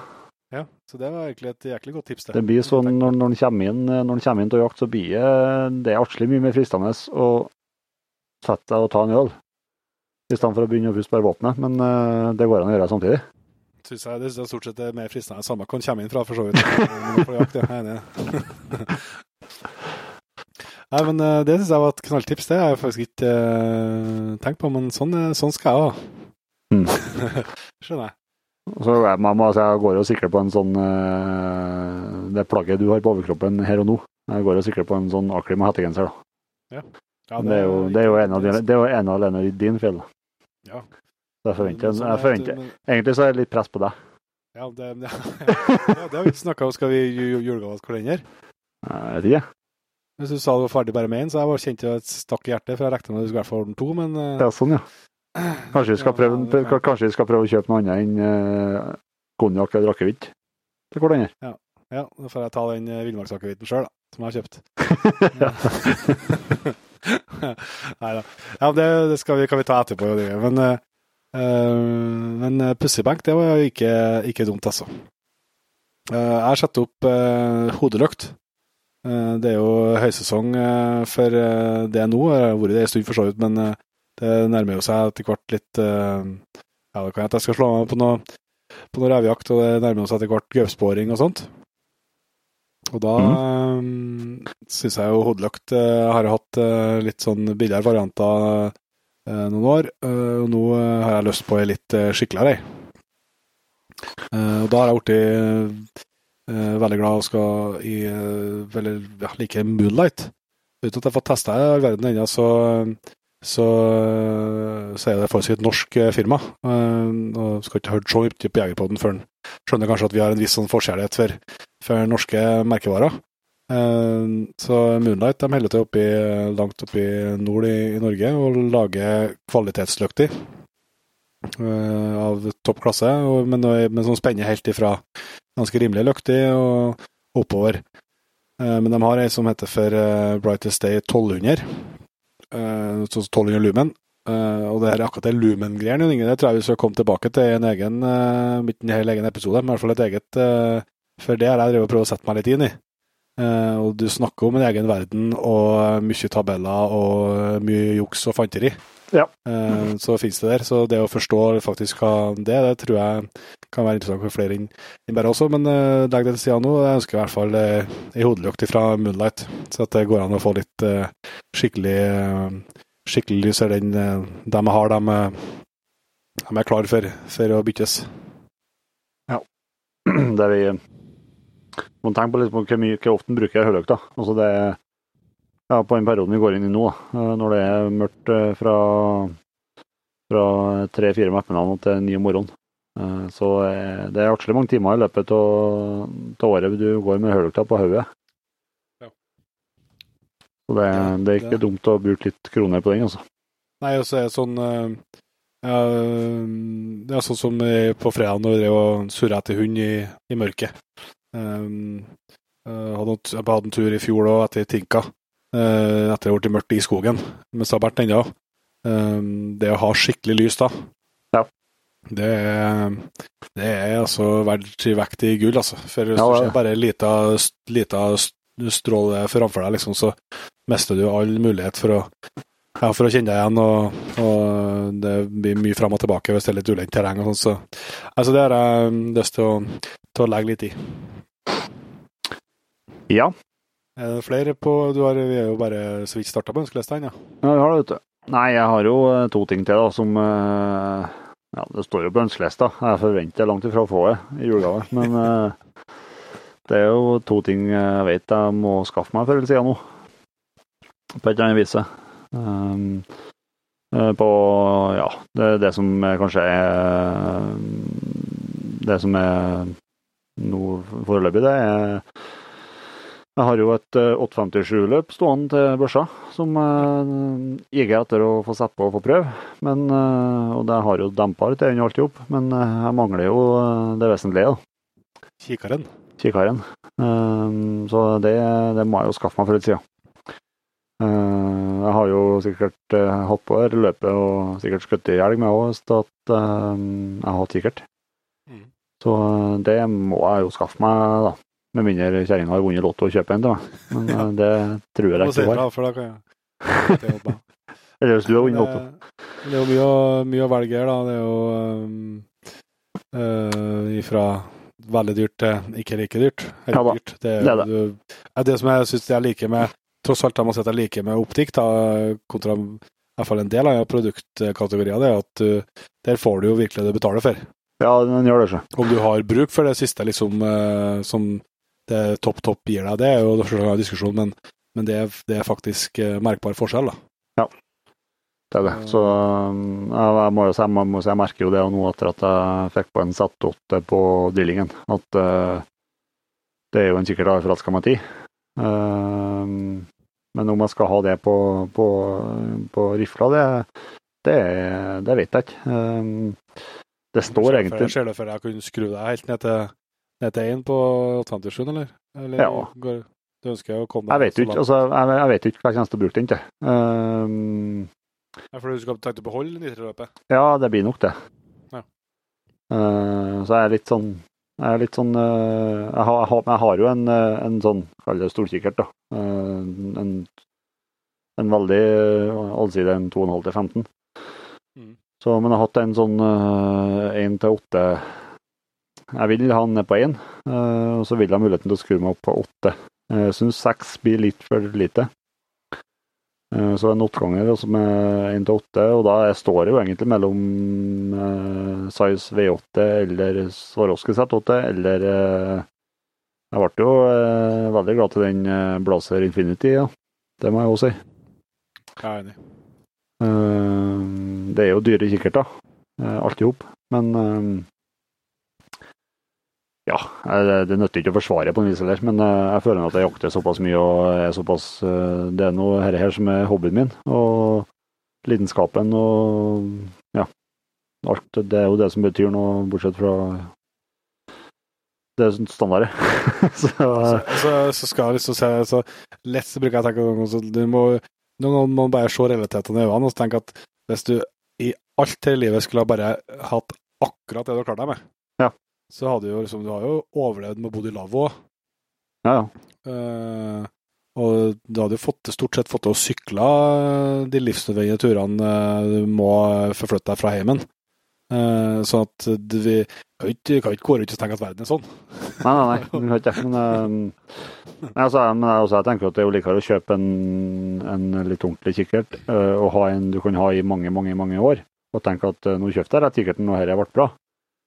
Ja, så det var egentlig et jæklig godt tips. Det, det blir sånn når, når en kommer inn, når en kommer inn til jakt, så blir det artig mye mer fristende å sette seg og ta en øl. I stedet for å begynne å puste bare våpenet. Men uh, det går an å gjøre samtidig synes jeg, det er stort sett er mer fristende. Samme kan komme inn fra, for så vidt. [LAUGHS] Ja. Nei, men eh, Det synes jeg var et knalltips. Det har jeg faktisk ikke uh, tenkt på, men sånn, sånn skal jeg òg. Mm. [LAUGHS] Skjønner jeg. Så jeg, man må, altså, jeg går og sikler på en sånn uh, Det plagget du har på overkroppen her og nå. Jeg går og sikler på en sånn Aklima hettegenser, da. Ja, det, er jo, det er jo en av, dine- det er jo en av alene din feil. Ja. Jeg forventer, jeg er forventer Egentlig så er det litt press på deg. Ja, det, ja, [LAUGHS] ja, det har vi ikke snakka om. Skal vi gi julegavekalender? Jeg vet ikke. Hvis du sa du var ferdig bare med én, så jeg bare kjente et stakk i hjertet, for jeg regna med at du skulle i hvert fall ordne to, men eh, Det er sånn, ja. [CLEARS THROAT] Kanskje vi skal prøve, Ja, det kanskje vi skal prøve å kjøpe noe annet enn uh, konjakk eller akevitt til hverandre. Ja, da får jeg ta den uh, villmarksakevitten sjøl, da, som jeg har kjøpt. Nei [LAUGHS] da. Ja, [LAUGHS] det, det skal vi, kan vi ta etterpå. Men, uh, men uh, pussybank, det var ikke, ikke dumt, altså. Uh, jeg har satt opp hodelykt. Uh, det er jo høysesong for det nå. Jeg har vært det en stund for så vidt, men det nærmer jo seg etter hvert litt Ja, det kan hende jeg skal slå meg på noe, på noe revejakt, og det nærmer seg etter hvert gaupesporing og sånt. Og da mm. syns jeg jo hodelykt uh, har hatt litt sånn billigere varianter noen år, uh, og nå uh, har jeg lyst på ei litt skikkeligere ei. Og da har jeg blitt veldig glad og skal i veldig, ja, like Moonlight. Uten at jeg fått testa det all verden ennå, så, så, så er det forholdsvis et norsk firma. Og skal ikke høre så mye på Jegerpoden før en skjønner kanskje at vi har en viss sånn forskjellighet for, for norske merkevarer. Uh, så Moonlight de holder til oppi, langt oppe i nord i, i Norge og lager kvalitetsløkter uh, av topp klasse, men, men som spenner helt ifra ganske rimelig løktig og oppover. Uh, men de har ei som heter for uh, Brightest Day 1200, uh, så 1200 lumen. Og det er akkurat det lumen-greiene, det tror jeg vi skal komme tilbake til i en egen, en egen episode, men i hvert fall et eget For det har jeg drevet og prøvd å sette meg litt inn i. Uh, og du snakker om en egen verden og mye tabeller og mye juks og fanteri. Ja. Så finnes det der. Så det å forstå faktisk hva det er, det tror jeg kan være interessant for flere enn bare også. Men uh, legg det til sida nå. Jeg ønsker i hvert fall uh, ei hodelykt fra Moonlight, så at det går an å få litt uh, skikkelig uh, skikkelig lys. er Den, uh, dem jeg har, de, de er klar for, for å byttes. Ja. [CLEARS THROAT] Det vi må tenke på liksom, hvor mye hvor ofte bruker jeg høløkta. Altså det ja, på den perioden vi går inn i nå, eh, når det er mørkt eh, fra, fra tre-fire om ettermiddagen til ni om morgenen. Eh, Så det er artig mange timer i løpet av året du går med høløkta på hodet. Ja. Så det, det er ikke det- dumt å bruke litt kroner på den, altså. Nei, og så er det sånn ja, Det er sånn som på fredag når vi drev og surra etter hund i, i mørket. Um, hadde, jeg hadde en tur i fjor òg, etter Tinka. Uh, etter det ble mørkt i skogen, Men det har vært ennå. Um, det å ha skikkelig lys da, Ja. det er, det er altså verdt vekt i gull, altså. For hvis Ja, du det er ser bare en lita, lita stråle framfor deg, liksom, så mister du all mulighet for å ja, for å kjenne deg igjen, og, og det blir mye fram og tilbake hvis det er litt ulendt terreng og sånn. Så altså, det har jeg lyst til å, til å legge litt i. Ja, Er det flere på du har, Vi er jo bare så vidt starta på ønskelistene, ja. Ja, vi har det, vet du. Nei, jeg har jo eh, to ting til da, som eh, Ja, det står jo på ønskelista. Jeg forventer langt ifra å få det i julegave. [LAUGHS] Men eh, det er jo to ting jeg vet jeg må skaffe meg før eller siden nå. På et eller annet vis. Um, på Ja, det, det som er kanskje er Det som er nå foreløpig, det er jeg har jo et eh, 857-løp stående til børsa, som jeg gikk etter å få sett på og få prøve. Men, eh, og det har jo dempa litt og alt i hop, men eh, jeg mangler jo eh, det vesentlige, da. Kikaren? Kikaren. Eh, Så det, det må jeg jo skaffe meg for litt siden. Eh, Jeg har jo sikkert eh, hatt på her løpet og sikkert skutt i elg med òg, så at eh, jeg har hatt kikkert. Så eh, det må jeg jo skaffe meg, da. Med mindre kjerringa har vunnet Lotto og kjøper en til meg. Men ja. det tror jeg ikke hun har. er. Eller hvis du har vunnet Lotto. Det, det er jo mye, mye å velge her, da. Det er jo um, uh, ifra veldig dyrt til ikke like dyrt. Helt Ja dyrt. Det, det er det. Du, er det som jeg syns jeg liker med Tross alt jeg må si at jeg liker med optikk, da, kontra i hvert fall en del av produktkategorier, det er at du, der får du jo virkelig det du betaler for. Ja, den gjør det, så. Om du har bruk for det siste liksom, eh, som det topp topp gir deg, det er jo selvsagt en diskusjon, men, men det, er, det, er, faktisk eh, merkbar forskjell. da. Ja, det er det. Så um, jeg må jo si jeg, må si, jeg merker jo det nå etter at jeg fikk på en Z8 på drillingen, at uh, det er jo en sikkert forelska meg i. Uh, men om jeg skal ha det på, på, på rifla, det, det, det, vet jeg ikke. Uh, det står egentlig Ser du for deg å kunne skru deg helt ned til, ned til 1 på 87, eller? eller ja. Går, du ønsker å komme Jeg vet ikke, altså, jeg, jeg, vet ikke hva jeg kommer til å bruke den til. Um, ja, for du skal tenke å beholde nitroløpet? Ja, det blir nok det. Ja. Uh, så jeg er litt sånn jeg er litt sånn uh, jeg, har, jeg, har, jo en, eh, en sånn, kall det stolkikkert, da. En, en veldig allsidig en 2,5 til 15. Mm. Så, men jeg har hatt en sånn én 1 til 8 Jeg vil ha den ned på 1, uh, og så vil jeg ha muligheten til å skru meg opp på 8. Jeg syns 6 blir litt for lite. Eh, så en åtteganger altså med 1 til 8, og da står det jo egentlig mellom eh, size V8 eller Swarovski Z8 eller eh, Jeg ble jo eh, veldig glad til den eh, Blazer Infinity, ja. Det må jeg òg si. Jeg er enig. Eh, det er jo dyre kikkerter, alt i hop, men ja, det nytter ikke å forsvare på en vis heller, men eh, jeg føler at jeg jakter såpass mye og er såpass eh, Det er noe her, her som er hobbyen min, og lidenskapen og ja. Alt. Det er jo det som betyr noe, bortsett fra det er standardet. [LAUGHS] så, så, så, skal jeg liksom se så lett så bruker jeg tenke så du må, Noen må bare se realitetene i øynene og tenke at hvis du i alt her i livet skulle ha bare hatt akkurat det du har klart deg med, så hadde jo liksom Du har jo overlevd med å bo i lavvo òg. Ja, ja. Uh, og du hadde jo fått, stort sett fått til å sykle de livsnødvendige turene uh, du må forflytte deg fra heimen. Uh, sånn at vi kan ikke, gå rundt og tenke at verden er sånn. Nei, nei, nei. Vi kan ikke Men, uh, altså, men også, jeg tenker at det er jo likere å kjøpe en, en litt ordentlig kikkert og ha en du kan ha i mange, mange mange år. Og tenke at nå kjøpte jeg rett kikkerten, og dette ble bra.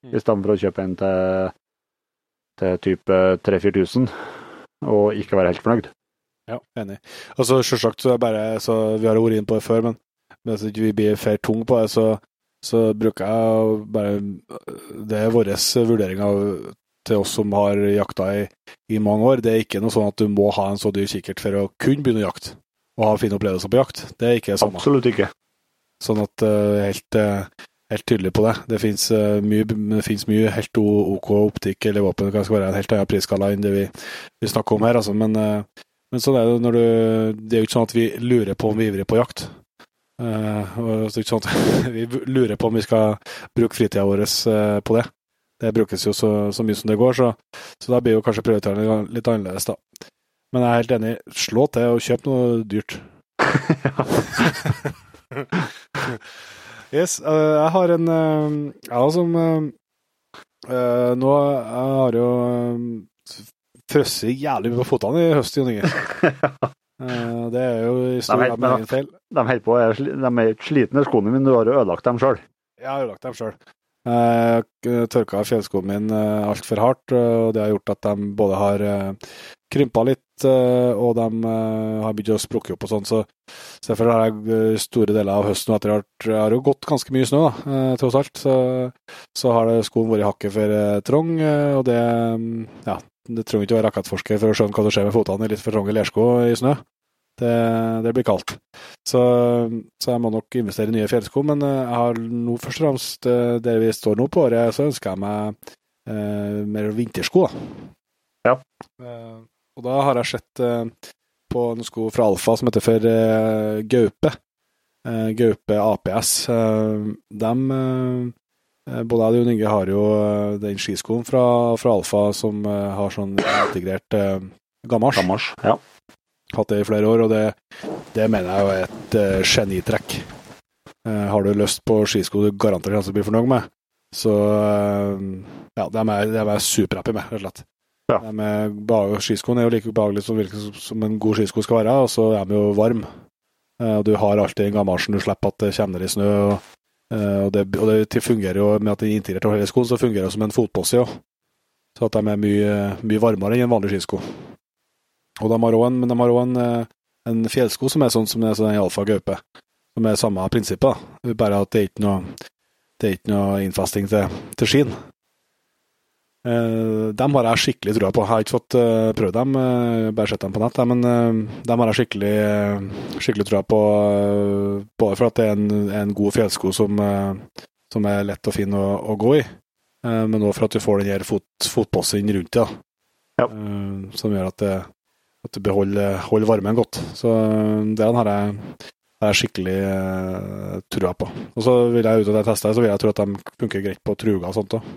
Mm. I stedet for å kjøpe en til, til type 3000-4000 og ikke være helt fornøyd. Ja, enig. Altså, Selvsagt så er bare så Vi har vært inne på det før, men hvis ikke vi blir for tunge på det, så, så bruker jeg bare Det er vår vurdering av til oss som har jakta i, i, mange år. Det er ikke noe sånn at du må ha en så dyr kikkert for å kunne begynne å jakte og ha fine opplevelser på jakt. Det er ikke det samme. Absolutt ikke. Sånn at uh, helt uh, helt tydelig på det. Det finnes uh, mye, mye, helt OK optikk eller våpen. Det kan være en helt annen prisskala enn det vi, vi, snakker om her. Altså. Men, uh, men sånn er det når du Det er jo ikke sånn at vi lurer på om vi er ivrige på jakt. [LAUGHS] vi lurer på om vi skal bruke fritida vår på det. Det brukes jo så, så, mye som det går, så, så da blir jo kanskje prioriteringene litt annerledes, da. Men jeg er helt enig. Slå til og kjøp noe dyrt. [LAUGHS] Yes, uh, jeg har en Jeg som Nå jeg har jo frosset jævlig mye på føttene i høst, Jon Inge. [LAUGHS] det er jo i stor grad min egen feil. De holder på, de er slitne, skoene mine. Du har jo ødelagt dem sjøl. Jeg har ødelagt dem sjøl. Jeg tørka fjellskoene mine altfor hardt, og det har gjort at de både har krympa litt, eh, og de eh, har begynt å sprukke opp og sånn. Så, derfor har jeg eh, store deler av høsten etter hvert har jo gått ganske mye snø, da, tross alt. Så, så har skoene skoen vært hakket for trang, og det Ja, det trenger ikke å være rakettforsker for å skjønne hva som skjer med fotene i litt for trange lersko i snø. Det, det, blir kaldt. Så, så, jeg må nok investere i nye fjellsko. Men jeg har nå først og fremst, der vi står nå på året, så ønsker jeg meg eh, mer vintersko. Ja. Eh, og da har jeg sett eh, på en sko fra Alfa som heter for eh, Gaupe. Eh, Gaupe APS. Eh, eh, både jeg og Inge har jo eh, den skiskoen fra, fra Alfa som har sånn integrert eh, gamasj. gamasj ja. Hatt det i flere år, og det, det mener jeg er et genitrekk. har du lyst på skisko du garantert kanskje blir fornøyd med, så ja, dem er, dem er superhappy med, rett og slett. Ja. Skiskoen er jo like behagelig som, som, en god skisko skal være, og så er de jo varme. Eh, og du har alltid gamasjen, du slipper at det kommer i snø. og Og det, og det fungerer jo med at den er integrert over hele skoen, så fungerer det som en fotposse òg. Så at de er mye, mye varmere enn en vanlig skisko. Og de har også en, òg en, en, fjellsko som er sånn som er sånn alfa gaupe. Som er samme prinsippet, bare at det er ikke noe, det er ikke noe innfesting til, til skien. Uh, dem har jeg skikkelig trua på. Jeg har ikke fått uh, prøvd dem, uh, bare sett dem på nett. Men dem har jeg skikkelig, skikkelig trua på, både for at det er en, en god fjellsko som, som, er lett og fin å, å gå i, men òg for at du får den fot, fotposen rundt det, ja. som gjør at, det, at du beholder, holder varmen godt. Så det har jeg, har jeg skikkelig trua på. Og så vil jeg ut og det så vil jeg tro at de funker greit på truger og sånt òg.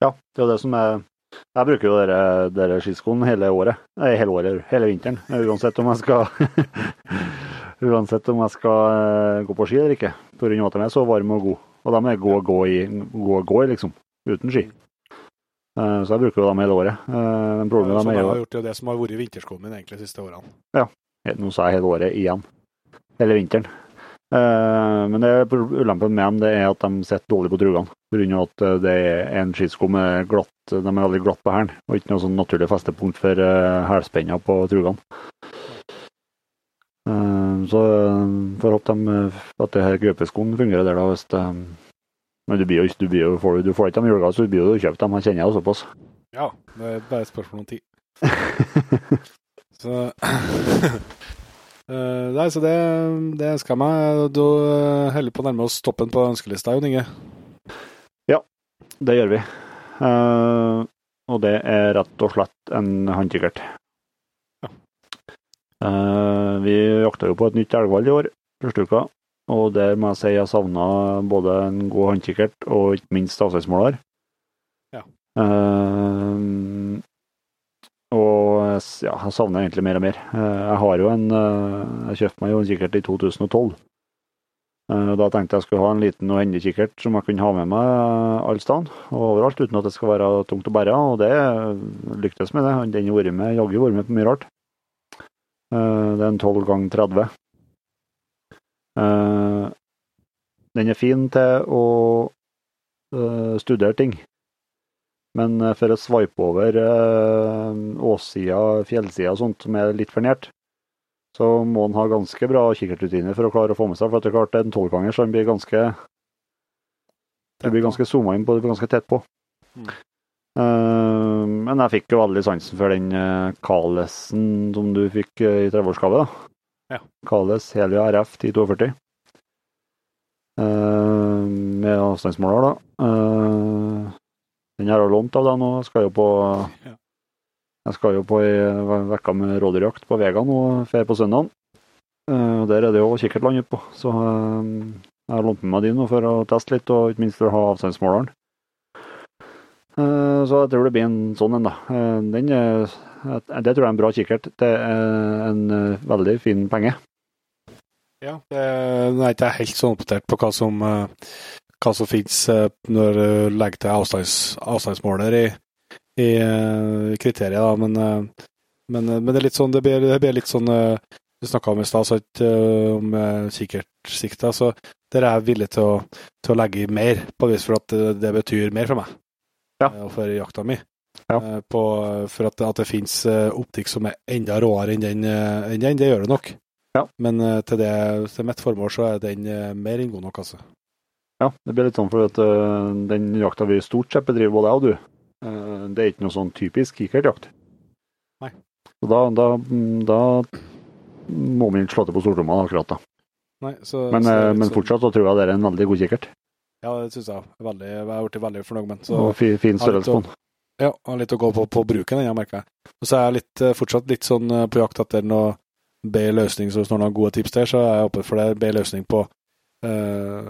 Ja, det er jo det som er Jeg bruker jo dere, dere skiskoene hele året. Nei, hele året, hele vinteren. Uansett om jeg skal [LAUGHS] Uansett om jeg skal eh, gå på ski eller ikke. Pga. at de er så varme og gode. Og de er gode å gå i, gode å gå i liksom. Uten ski. Eh, så jeg bruker jo dem hele året. Eh, men problemet ja, så har gjort det som har vært vinterskoen min egentlig de siste årene. Ja. Nå sa jeg hele året igjen. Hele vinteren. Eh, men det ulempen med dem det er at de sitter dårlig på trugene. Pga. at eh, det er en skisko med glatt, de er veldig glatt på hælen, og ikke noe sånn naturlig festepunkt for uh, hælspenna på trugene. Så får håpe at det her gaupeskoen fungerer der, da. hvis det, Men du, blir jo, du, blir jo, får, du får ikke dem julegave, så du blir jo kjøpt dem. Han kjenner jeg såpass. Ja, det er bare et spørsmål om tid. [LAUGHS] så [CLEARS THROAT] Uh, nei, så det, det ønsker jeg meg. Du holder på å nærme oss toppen på ønskelista, Jon Inge? Ja, det gjør vi. Uh, og det er rett og slett en håndkikkert. Ja. Uh, vi jakta jo på et nytt elghval i år, første uka. Og der må jeg si jeg savna både en god håndkikkert og ikke minst avstandsmåler. Ja. Uh, og ja, jeg savner egentlig mer og mer. Eh, jeg har jo en eh, Jeg kjøpte meg jo en kikkert i 2012. og da tenkte jeg skulle ha en liten og kikkert som jeg kunne ha med meg alle steder og overalt, uten at det skal være tungt å bære. Og det lyktes med det. Den har vært med, jaggu vært med på mye rart. Det er en 12 ganger 30. Den er fin til å studere ting. Men eh, for å sveipe over eh, åssida, fjellsida og sånt som er litt for nært, så må han ha ganske bra kikkertrutiner for å klare å få med seg. For det er klart en tolvganger, så han blir ganske den blir ganske zooma inn på, det ganske tett på. Mm. Uh, men jeg fikk jo veldig sansen for den uh, Kalesen som du fikk uh, i 30-årsgave. Ja. Kales Helio RF 1042. Uh, med avstandsmåler, da. Uh, den har jeg lånt av deg nå. Jeg skal jo på jeg skal jo på ei uke med rådyrjakt på Vega nå fer på søndag. Uh, der er det jo kikkertland utpå, så uh, jeg har lånt med meg de nå for å teste litt, og ikke minst for å ha avstandsmåleren. Uh, så jeg tror det blir en sånn en, da. Den er, det tror jeg er en bra kikkert. Det er en veldig fin penge. Ja, det er ikke helt sånn oppdatert på hva som hva som finnes eh, når du legger til avstands, avstandsmåler i, i uh, kriteriet, da. Men, uh, men, men, det er litt sånn det blir, det blir litt sånn Du snakka om i stad om kikkertsikta, så der er jeg villig til å, til å legge i mer, på vis for at det, det betyr mer for meg ja. og for jakta mi. Ja. På, for at, at det finnes optikk som er enda råere enn den, enn den, det gjør det nok. Ja. Men til, det, til mitt formål så er den mer enn god nok, altså. Ja, det blir litt sånn for at uh, den jakta vi stort sett bedriver, både jeg og du, uh, det er ikke noe sånn typisk kikkertjakt. Nei. Så da, da, da må vi ikke slå til på stortrommene akkurat da. Nei, så, men, så uh, men sånn- fortsatt så tror jeg det er en veldig god kikkert. Ja, det syns jeg. Veldig, jeg har blitt veldig fornøyd med den. Fin, fin størrelse på den. Ja, har litt å gå på på bruken, jeg merker. Og så er jeg litt, fortsatt litt sånn på jakt etter noe bedre løsning, så hvis noen har gode tips der, så er jeg åpen for det. Bedre løsning på uh,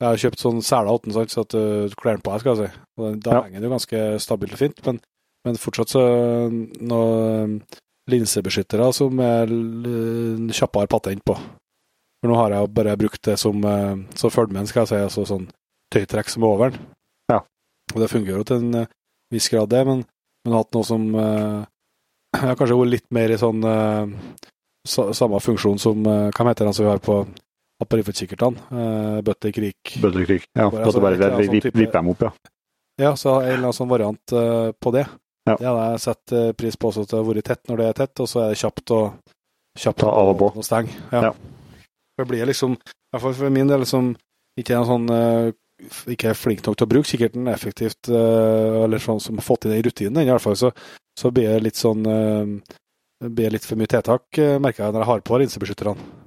jeg har kjøpt sånn sela åtten, så at du kler den på deg, skal jeg si. Og da ja. henger den jo ganske stabilt og fint, men, men fortsatt så noen linsebeskyttere som er kjappere patent på. For nå har jeg bare brukt det som, som følger skal jeg si, altså sånn tøytrekk som er over den. Ja. Og det fungerer jo til en viss grad, det, men, men hatt noe som [CLEARS THROAT] Jeg har kanskje vært litt mer i sånn samme funksjon som Hva heter den som vi har på på riffelkikkertene. Uh, Bøtter Krik. Bøtter Krik, ja. Bare, Altså, bare det, sånn type- vipper dem opp, ja. Ja, så en eller annen sånn variant uh, på det. Ja. Det hadde jeg sett eh, pris på også, at det har vært tett når det er tett, og så er det kjapt å kjapt Ta av og på. Og steng. Ja. Ja. Det blir liksom, i hvert fall for min del, som ikke en sånn uh, ikke er flink nok til å bruke kikkerten effektivt, eller sånn som har fått inn den rutinen, i hvert fall, så, så blir det litt sånn eh, blir litt for mye tiltak, merker jeg når jeg har på linsebeskytterne.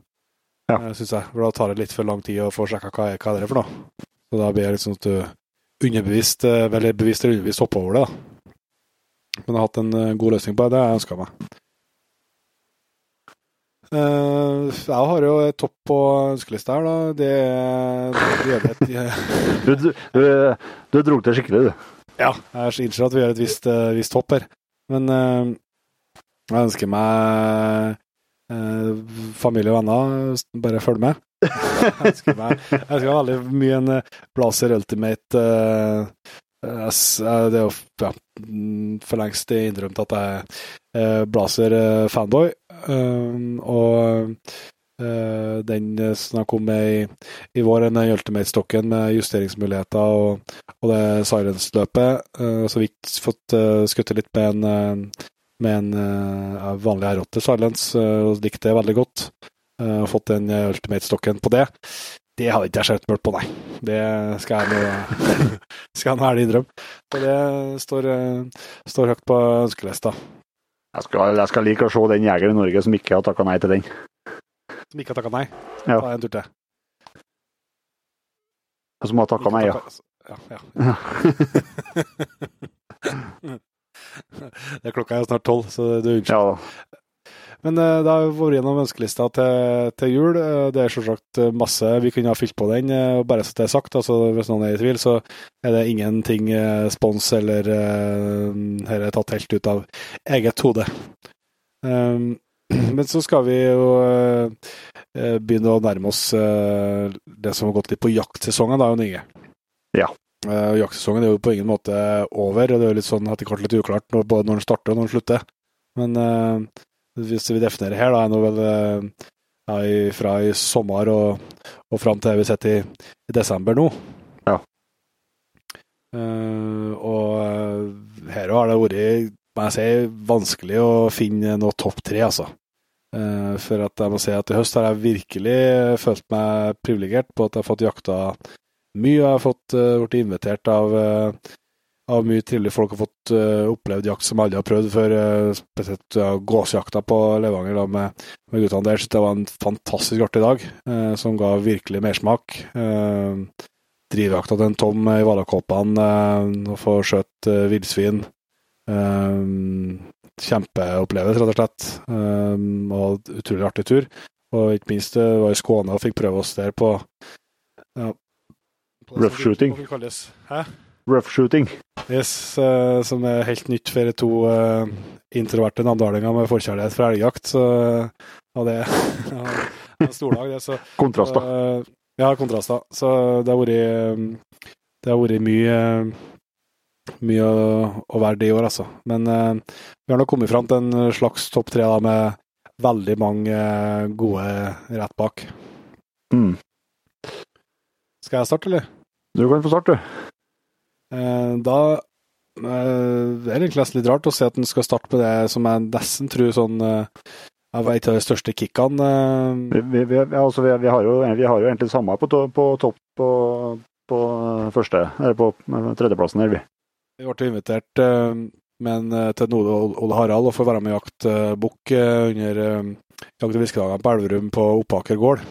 Ja. syns Synes jeg. For da tar det litt for lang tid å få sjekka hva, er- hva er det for noe. Så da blir det litt sånn at du underbevisst, veldig eller bevisst eller underbevisst hopper over det. da. Men jeg har hatt en eh, god løsning på det, det har jeg ønska meg. Eh, jeg har jo et topp på ønskelista her, da. Det er det er et, Du, du, du, du dro til skikkelig, du. Ja, jeg innser at vi gjør et visst, eh, visst hopp her. Men eh, jeg ønsker meg eh, familie og venner, bare følg med. [LAUGHS] jeg ønsker meg, jeg ønsker meg veldig mye en eh, Blazer Ultimate eh, Det er jo ja, mm, for lengst innrømt at jeg er Blazer-fanboy. og den som jeg kom med i, i vår, den Ultimate-stokken med justeringsmuligheter og, og det Sirens-løpet, Uh, så vidt fått uh, skutt litt med en, med en eh, vanlig R8 Silence, eh, og likte det veldig godt. Uh, og fått den eh, Ultimate-stokken på det. Det hadde ikke jeg sett mørkt på, nei. Det skal jeg nå [LAUGHS] skal jeg en ærlig innrømme. Så det står, eh, står høyt på ønskelista. Jeg skal, jeg skal like å se den jegeren i Norge som ikke har takka nei til den. Som ikke har takka nei. Ja. Ta en tur til. Som har takka nei, ja. Ja, ja. [LAUGHS] [LAUGHS] [LAUGHS] det er klokka er snart tolv, så du unnskyld. ja. Men uh, det har vært gjennom ønskelista til, til jul. Eh, det er selvsagt eh, masse vi kunne ha fylt på den, og bare så det er sagt. altså Hvis noen er i tvil, så er det ingenting spons eller uh, her er tatt helt ut av eget hode. Um, [CLEARS THROAT] men så skal vi jo begynne å nærme oss det som har gått litt på jaktsesongen, da, Jon Inge. Ja. Eh, og jaktsesongen er jo på ingen måte over, og det er jo litt sånn at det hvert litt uklart når, både når den starter og når den slutter. Men uh, hvis vi definerer her, da, er nå vel uh, ja, fra i sommer og, og fram til vi sitter i, i desember nå. Ja. Uh, og eh, her har det vært, må jeg si, vanskelig å finne noe topp tre, altså. Eh, for at jeg må si at i høst har jeg virkelig følt meg privilegert på at jeg har fått jakta mye. Jeg har fått uh, blitt invitert av eh, av mye trivelige folk har fått uh, opplevd jakt som alle har prøvd før. Spesielt uh, gåsjakta på Levanger da, med, med guttene der. Så det var en fantastisk artig dag, uh, som ga virkelig mersmak. Uh, Drivjakta til en Tom i Valakåpene, uh, og få skjøtt uh, villsvin. Uh, kjempeopplevelse, rett og slett. Uh, og utrolig artig tur. Og ikke minst var i Skåne og fikk prøve oss der på ja, Rough shooting. Hæ? Rough shooting. Yes, uh, som er helt nytt for to uh, introverte namdalinger med forkjærlighet for elgjakt. Så [LAUGHS] ja, det er en stor dag, det. Så, Kontraster. Uh, ja, kontraster. Så det har vært eh, Det har vært mye mye å, å være det i år, altså. Men eh, vi har nå kommet fram til en slags topp tre da, med veldig mange eh, gode rett bak. Mm. Skal jeg starte, eller? Du kan få starte, du. Eh, da eh, det er egentlig nesten litt rart å se at en skal starte med det som jeg nesten tror sånn eh, av et av de største kickene. Vi, vi, vi, altså, vi, har jo, vi har jo egentlig det samme på, to- på topp på, på første, eller på tredjeplassen her, vi. Vi ble invitert men, til Node Ole Harald og får være med i jakt eh, bukk under jakt- og fiskedagene på Elverum på Oppaker gård.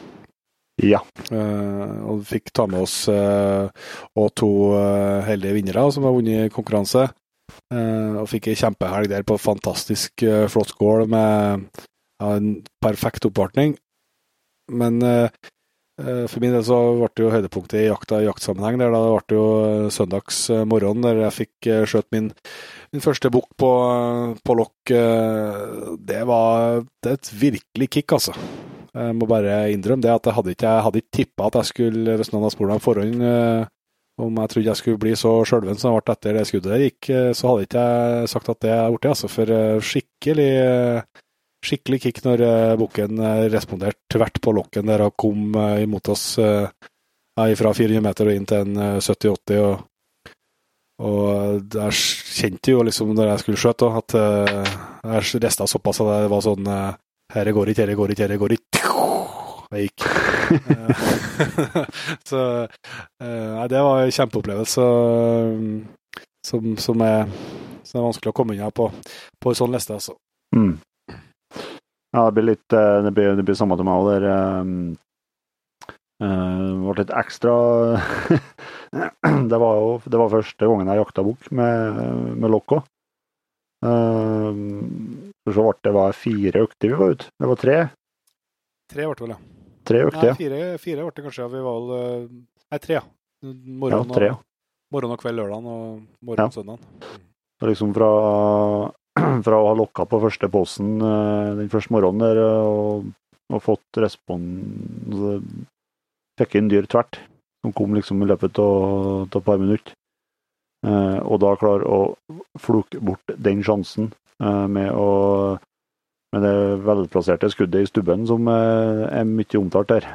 Ja. Uh, og fikk ta med oss uh, to uh, heldige vinnere som har vunnet konkurranse. Og fikk ei kjempehelg der på fantastisk flott gård med en perfekt oppvartning. Men for min del så ble det jo høydepunktet i jakta i jaktsammenheng. der da ble Det jo søndags morgen der jeg fikk skjøt min, min første bukk på, på lokk. det var det er et virkelig kick, altså. Jeg må bare innrømme det at jeg hadde ikke, jeg ikke tippa at jeg skulle, hvis noen hadde spurt meg på forhånd eh, om jeg trodde jeg skulle bli så sjølven som jeg ble etter det skuddet der gikk, eh, så hadde ikke jeg sagt at det er blitt, altså. For eh, skikkelig, eh, skikkelig kick når bukken responderte tvert på lokken der og kom imot oss fra 400 meter og inn til en 70-80. og, og jeg kjente jo liksom når jeg skulle skjøte, at jeg rista såpass at det var sånn Herre går ikke, herre går ikke, herre går. Det gikk. [LAUGHS] [LAUGHS] så Nei, det var en kjempeopplevelse som, som, er, som, er, vanskelig å komme unna på, på en sånn liste, altså. Mm. Ja, det blir litt eh, Det blir, det blir samme til meg òg. Der Det ble litt ekstra [CLEARS THROAT] Det var jo det var første gangen jeg jakta bukk med, med lokk òg. Så ble det var fire økter vi var ute. Det var tre. Tre ble det vel, ja. Tre økte, ja. Fire, fire ble det kanskje. Vi var vel Nei, tre, ja. Morgen, ja, tre, ja. morgen og kveld lørdag og morgen ja. søndag. Liksom fra [CLEARS THROAT] fra å ha lokka på første posten eh, den første morgenen der og, og fått respons Fikk inn dyr tvert, som kom liksom i løpet av et par minutter. Eh, og da klare å fluke bort den sjansen eh, med å med det velplasserte skuddet i stubben, som er, er mye omtalt der.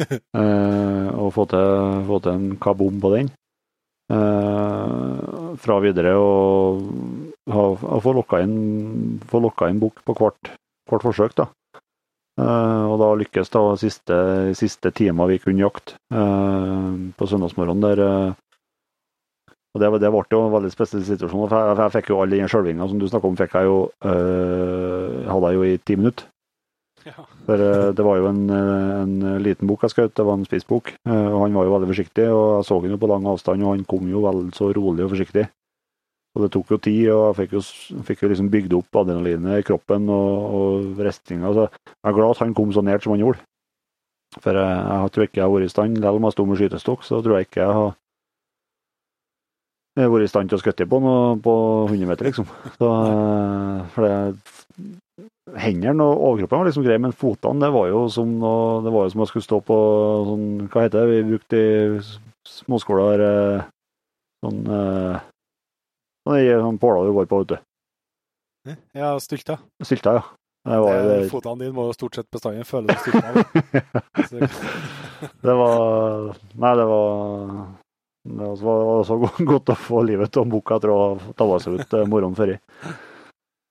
[LAUGHS] eh, og få til, få til en kabom på den. Eh, fra videre og ha, få lokka inn, få lokka inn bukk på hvert, hvert, forsøk. da. Eh, og da lykkes da siste, siste time vi kunne jakte uh, på søndagsmorgenen der. Og det, det, ble jo en veldig spesiell situasjon. for Jeg, jeg fikk jo all den skjelvinga som du snakka om, fikk jeg jo, hadde jeg jo i ti minutter. Ja. For det var jo en, en liten bok jeg skjøt, det var en spissbok. og han var jo veldig forsiktig, og jeg så han jo på lang avstand, og han kom jo vel så rolig og forsiktig. Og det tok jo tid, og jeg fikk jo, fikk jo liksom bygd opp adrenalinet i kroppen og, og restinga. Så jeg er glad at han kom så nært som han gjorde. For jeg, jeg tror ikke jeg har vært i stand, selv om jeg sto med skytestokk, så tror jeg ikke jeg har vært i stand til å skutte på noe på 100 meter, liksom. Så, for det, Hendene og overkroppen var liksom grei, men fotene det var jo som noe, det var jo som jeg skulle stå på sånn Hva heter det vi brukte i småskoler? Eh, sånn eh, sånn påla du går på, vet du. Ja, stylta. Stylta, ja. Det var, det, Fotene dine må jo stort sett bestandig føle deg stylta. [LAUGHS] det var Nei, det var det var så [LAUGHS] godt å få livet av boka etter å ha tabba seg ut moroen før.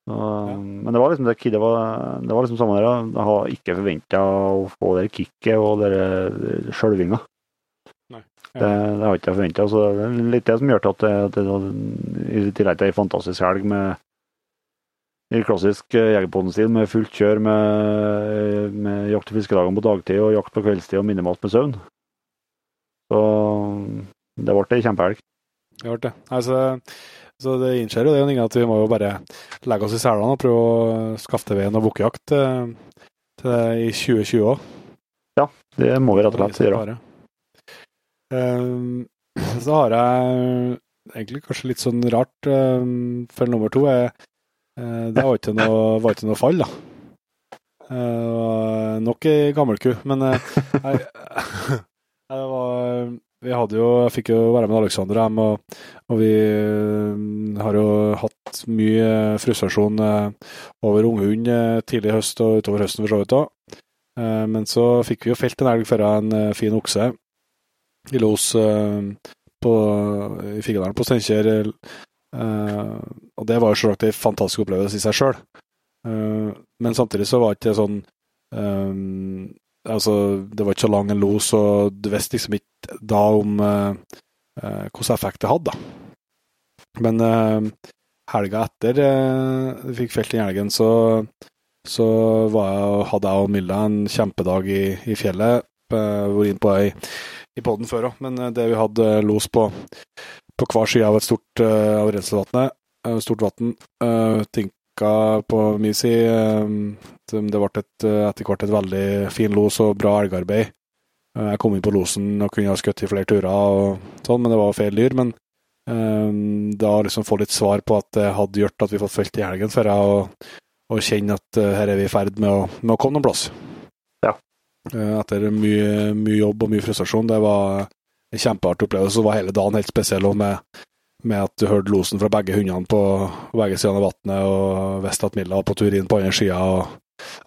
Men det var liksom det, det var, det var liksom samme der. Jeg har ikke forventa å få det kicket og den skjelvinga. Det, det har ikke jeg forventa. Det er litt det som gjør til at det, i tillegg til ei fantastisk helg med i klassisk eh, Jegerpoden-stil med fullt kjør med, med jakt- og fiskedagene på dagtid og jakt på kveldstid og minimalt med søvn. Så det ble ei kjempehelg. Det ble det. Altså, så det innser jo det at vi må jo bare legge oss i selene og prøve å skaffe til veie noe bukkejakt til i 2020 òg. Ja, det må vi rett og slett gjøre. Um, så har jeg egentlig kanskje litt sånn rart um, for nummer to. Er, det var ikke, noe, var ikke noe fall, da. Uh, nok ei gammel ku, men uh, jeg, jeg var, vi hadde jo, jeg fikk jo være med Alexander hjem, og, og, vi har jo hatt mye frustrasjon over unghund tidlig i høst og utover høsten for så vidt òg. Men så fikk vi jo felt en elg før en fin okse i los på, i Figgedalen på Steinkjer. Og det var jo selvsagt en fantastisk opplevelse i seg sjøl. Men samtidig så var det ikke sånn Altså, det var ikke så lang en los, og du visste liksom ikke da om hvilken effekt det hadde, da. Men helga etter vi fikk felt den elgen, så, så jeg, hadde jeg og Milla en kjempedag i, i fjellet. Vært inn på ei i poden før òg, men eh, det vi hadde eh, los på på hver side av et stort uh, av renselvannet, uh, stort vann, uh, tinka på min side. Uh, det ble et, etter hvert et veldig fin los og bra elgarbeid. jeg kom inn på losen og kunne ha skutt i flere turer og sånn, men det var feil dyr. Men da liksom få litt svar på at det hadde gjort at vi fått felt i helgen før jeg, og, og kjenne at her er vi i ferd med å, med å komme noen plass. Eh, etter mye, mye, jobb og mye frustrasjon. Det var en kjempeartig opplevelse. Så var hele dagen helt spesiell med, med at du hørte losen fra begge hundene på begge sider av vannet, og visste at Milla var på tur inn på andre sida.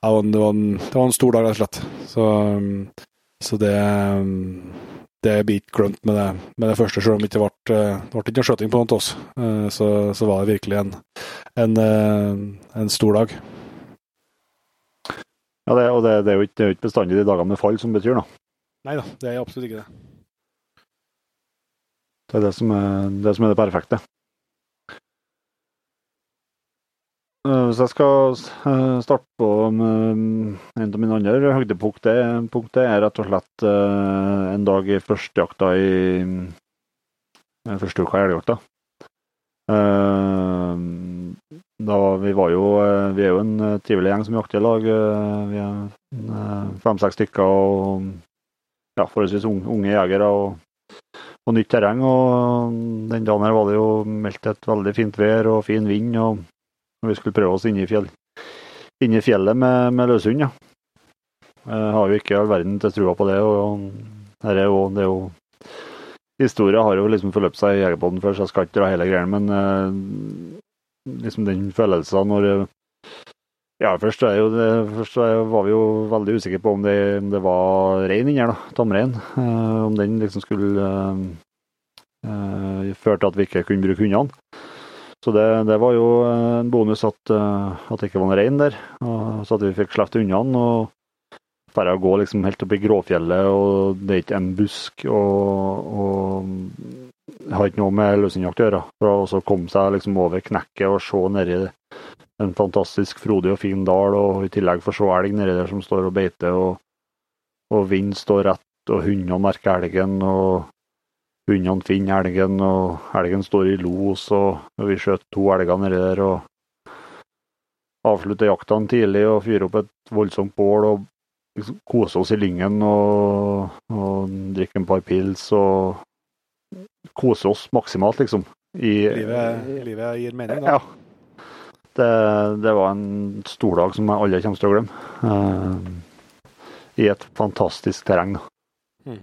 Ja, det, det var en stor dag, rett og slett. Så, så det det blir ikke glemt med det, med det første, selv om det ikke ble, ble ikke skjøting på noen av oss. Så, så, var det virkelig en, en, en stor dag. Ja, det, og det, det, er jo ikke, ikke bestandig de dagene med fall som betyr noe. Nei da, det er absolutt ikke det. Det er det som er det, som er det perfekte. Eh, hvis jeg skal eh, starte på en av mine andre høydepunkter, er rett og slett eh, en dag i førstejakta i første uka i elgjakta. Da vi var jo Vi er jo en trivelig gjeng som jakter i lag. Vi er fem-seks stykker og ja, forholdsvis unge jegere. Og nytt terreng. og Den dagen her var det jo meldt et veldig fint vær og fin vind. og Vi skulle prøve oss inne i, fjell, inne i fjellet med, med løshund. Ja. Jeg har jo ikke all verden til trua på det. og her er jo, det er jo Historia har jo liksom forløpt seg i Jegerpodden før, så jeg skal ikke dra hele greia. Men eh, liksom den følelsen når ja, først, det, først, var vi jo veldig usikre på om det, om det var rein inni her, da. Tamrein. Eh, om den liksom skulle uh, uh, føre til at vi ikke kunne bruke hundene. Så det, det, var jo en bonus at, at det ikke var noen rein der, og, så at vi fikk sluppet hundene. og Bare å gå liksom helt opp i Gråfjellet, og det er ikke en busk. og, og har ikke noe med løshundjakt å gjøre. For å komme seg liksom over knekket og se nedi en fantastisk frodig og fin dal, og i tillegg få se elg nedi der som står og beiter, og, og vind står rett, og hundene merker elgen, og hundene finner elgen, og elgen står i los, og vi skjøt to elger nedi der, og avslutter jaktene tidlig og fyrer opp et voldsomt bål og liksom koser oss i lyngen og, og drikker en par pils og koser oss maksimalt, liksom. I, livet, livet gir mening, da? Ja det, det, var en stordag som jeg aldri kommer til å glemme. Uh, I et fantastisk terreng. Mm.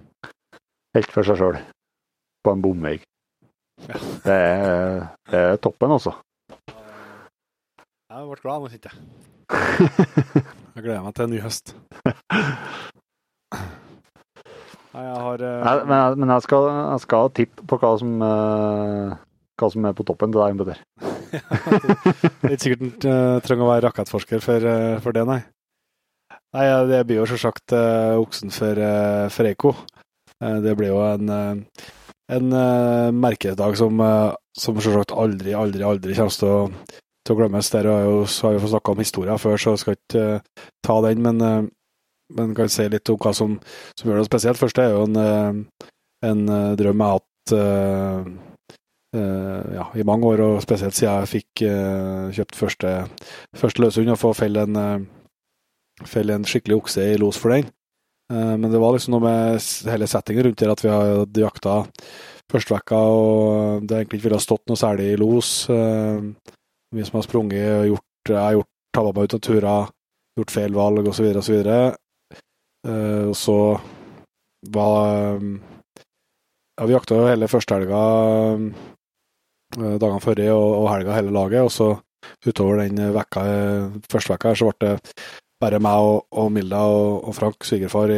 Helt for seg sjøl. På en bomvei. Ja. Det, det, er, toppen, altså. Jeg ble glad nå, kjente jeg. Jeg gleder meg til en ny høst. Jeg har uh... Nei, men, jeg, men jeg, skal, jeg, skal, tippe på hva som, uh, hva som er på toppen til deg, Petter. Det er ikke sikkert en uh, trenger å være rakettforsker for, uh, for, det, nei. Nei, Det blir jo selvsagt uh, oksen for, for Eiko. det blir jo en, en merkedag som, som selvsagt aldri, aldri, aldri kommer til å, til å glemmes. Der har, jo, har vi fått snakka om historier før, så jeg skal ikke ta den. Men, men kan si litt om hva som, som gjør det spesielt. Først er jo en, en drøm jeg har hatt Eh, ja, i mange år, og spesielt siden jeg fikk uh, kjøpt første, første løshund, og få felle en, uh, felle en skikkelig okse i los for den. Men det var liksom noe med hele settingen rundt der at vi hadde jakta førstevekka, og det egentlig ikke ville ha stått noe særlig i los. vi som har sprunget og gjort, jeg har gjort tabba meg ut av turer, gjort feil valg osv. osv. Uh, og så var ja, Vi jakta jo hele førstehelga Eh, dagene før og, og helga hele laget. Og så utover den vekka, eh, første vekka her, så ble det bare meg og, og Milda og, og Frank, svigerfar,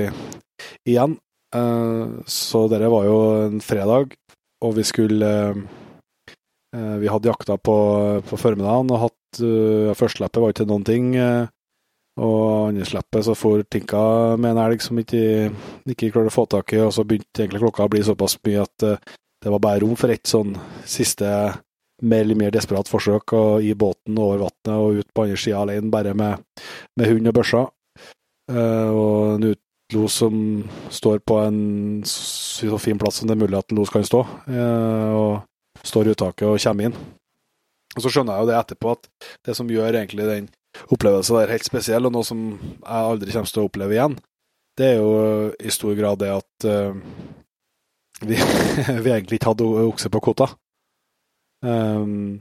igjen. Uh, så dette var jo en fredag, og vi skulle uh, Vi hadde jakta på, på formiddagen og hatt uh, Førsteleppet var ikke noen ting. Uh, og andresleppet så for Tinka med en elg som ikke, ikke klarte å få tak i, og så begynte egentlig klokka å bli såpass mye at det var bare rom for ett sånn siste mer eller mer desperat forsøk og i båten over vannet og ut på andre sida alene, bare med, med hund og børsa. Uh, og en utlos som står på en så fin plass som det er mulig at en los kan stå, uh, og står i uttaket og kommer inn. Og Så skjønner jeg jo det etterpå, at det som gjør egentlig den opplevelsen der helt spesiell, og noe som jeg aldri kommer til å oppleve igjen, det er jo i stor grad det at uh, vi, [LAUGHS] vi egentlig ikke hadde okse på kvota. Um,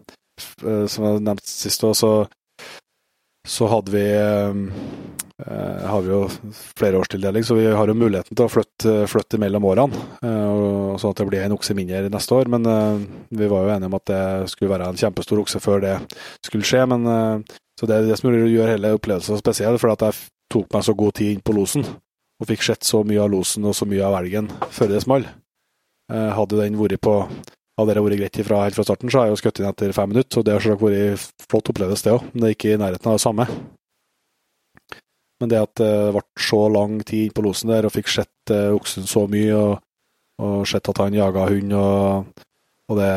som jeg nevnte sist så, så hadde vi um, har vi jo flere flerårstildeling, så vi har jo muligheten til å flytte, flytte mellom årene. Uh, sånn at det blir en okse mindre neste år. Men vi var jo enige om at det skulle være en kjempestor okse før det skulle skje. Men, så det er det som gjør hele opplevelsen spesiell, for at jeg tok meg så god tid inn på losen. Og fikk sett så mye av losen og så mye av elgen før det smalt. Uh, hadde den vært på hadde det vært greit fra, helt fra starten, så har jeg jo skutt inn etter fem minutter. Og det har selvsagt vært flott opplevelse, det òg. Men det er ikke i nærheten av det samme. Men det at det ble så lang tid på losen der, og fikk sett uh, oksen så mye, og, og sett at han jaga hund, og, og det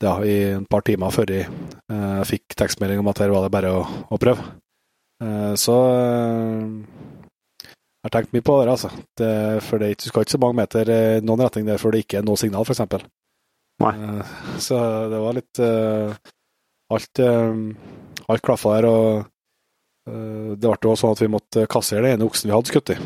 ja, i et par timer før jeg eh, fikk tekstmelding om at her var det bare å, å prøve. Eh, så jeg har tenkt mye på det, altså. Det, for det, du skal ikke så mange meter i noen retning der før det ikke er noe signal, f.eks. Nei. så det var litt Alt, alt klaffa der, og uh, det ble jo sånn at vi måtte kassere den ene oksen vi hadde skutt i.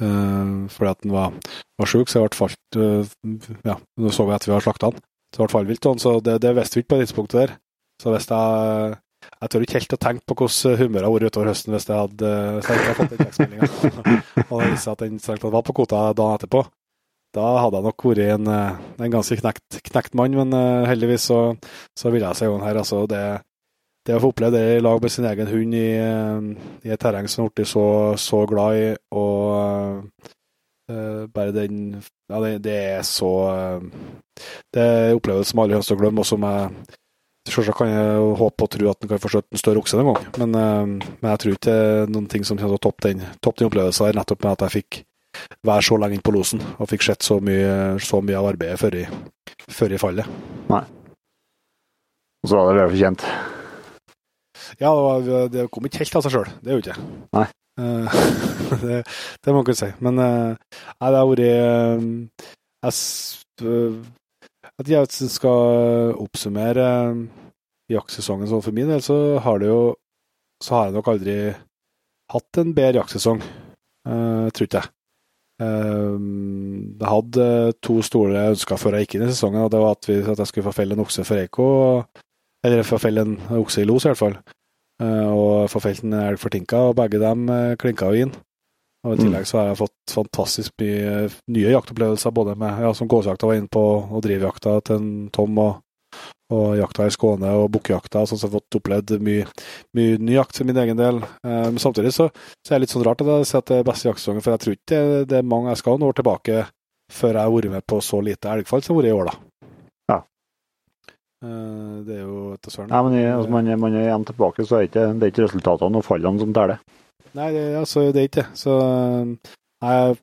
Uh, fordi at den var, var sjuk, så det ble falt uh, Ja, nå så vi etter vi har slakta den. Så det ble fallvilt, så det, det visste vi ikke på det tidspunktet der. Så hvis jeg Jeg tør ikke helt å tenke på hvordan humøret hadde vært utover høsten hvis jeg hadde, hvis jeg hadde fått den tekstmeldinga. [LAUGHS] og det viste at den strengt tatt var på kvota dagen etterpå. Da hadde jeg nok vært en, en ganske knekt, knekt mann, men uh, heldigvis så, så ville jeg seg jo her. Altså, det, det å få oppleve det i lag med sin egen hund i, eh, i et terreng som har blitt så, så, glad i, og uh, bare den Ja, det, det er så uh, Det er en opplevelse som alle ønsker å glemme, og som jeg Selvsagt kan jeg håpe og tro at en kan få skjøtt en større okse en gang, men, uh, men, jeg tror ikke det er noen ting som kommer til å toppe den, topp den opplevelsen her, nettopp med at jeg fikk være så lenge inne på losen og fikk sett så mye, så mye av arbeidet før i, før i fallet. Nei. Og så var det det fortjent. Ja, det kom ikke helt av seg sjøl. Det gjorde jo ikke Nei. Uh, [LAUGHS] det, det, må man kunne si. Men uh, nei, det har vært Jeg at jeg skal oppsummere jaktsesongen sånn for min del, så har det jo så har jeg nok aldri hatt en bedre jaktsesong, uh, tror ikke jeg. jeg hadde to store ønsker før jeg gikk inn i sesongen, og det var at, vi, at jeg skulle få felle en okse for Eiko. Eller få felle en okse i los, i hvert fall. Eh, og få felt en elg for tinka, og begge dem eh, klinka jo inn. Og I tillegg så har jeg fått fantastisk mye nye jaktopplevelser, både med ja, som gåsejakta var inne på, og drivjakta til en Tom, og, og jakta i Skåne og bukkejakta. Sånn så jeg har fått opplevd mye, mye ny jakt for min egen del. Eh, men samtidig så, så, er det litt sånn rart at jeg sier at det er beste jaktsesongen, for jeg tror ikke det, det er mange jeg skal noen år tilbake før jeg har vært med på så lite elgfall som det har vært i år, da. Eh, det er jo etter søren. Nei, men altså, man, man, er igjen tilbake, så er det ikke, det er ikke resultatene og fallene som teller. Nei, det, altså, det er ikke det. Så jeg er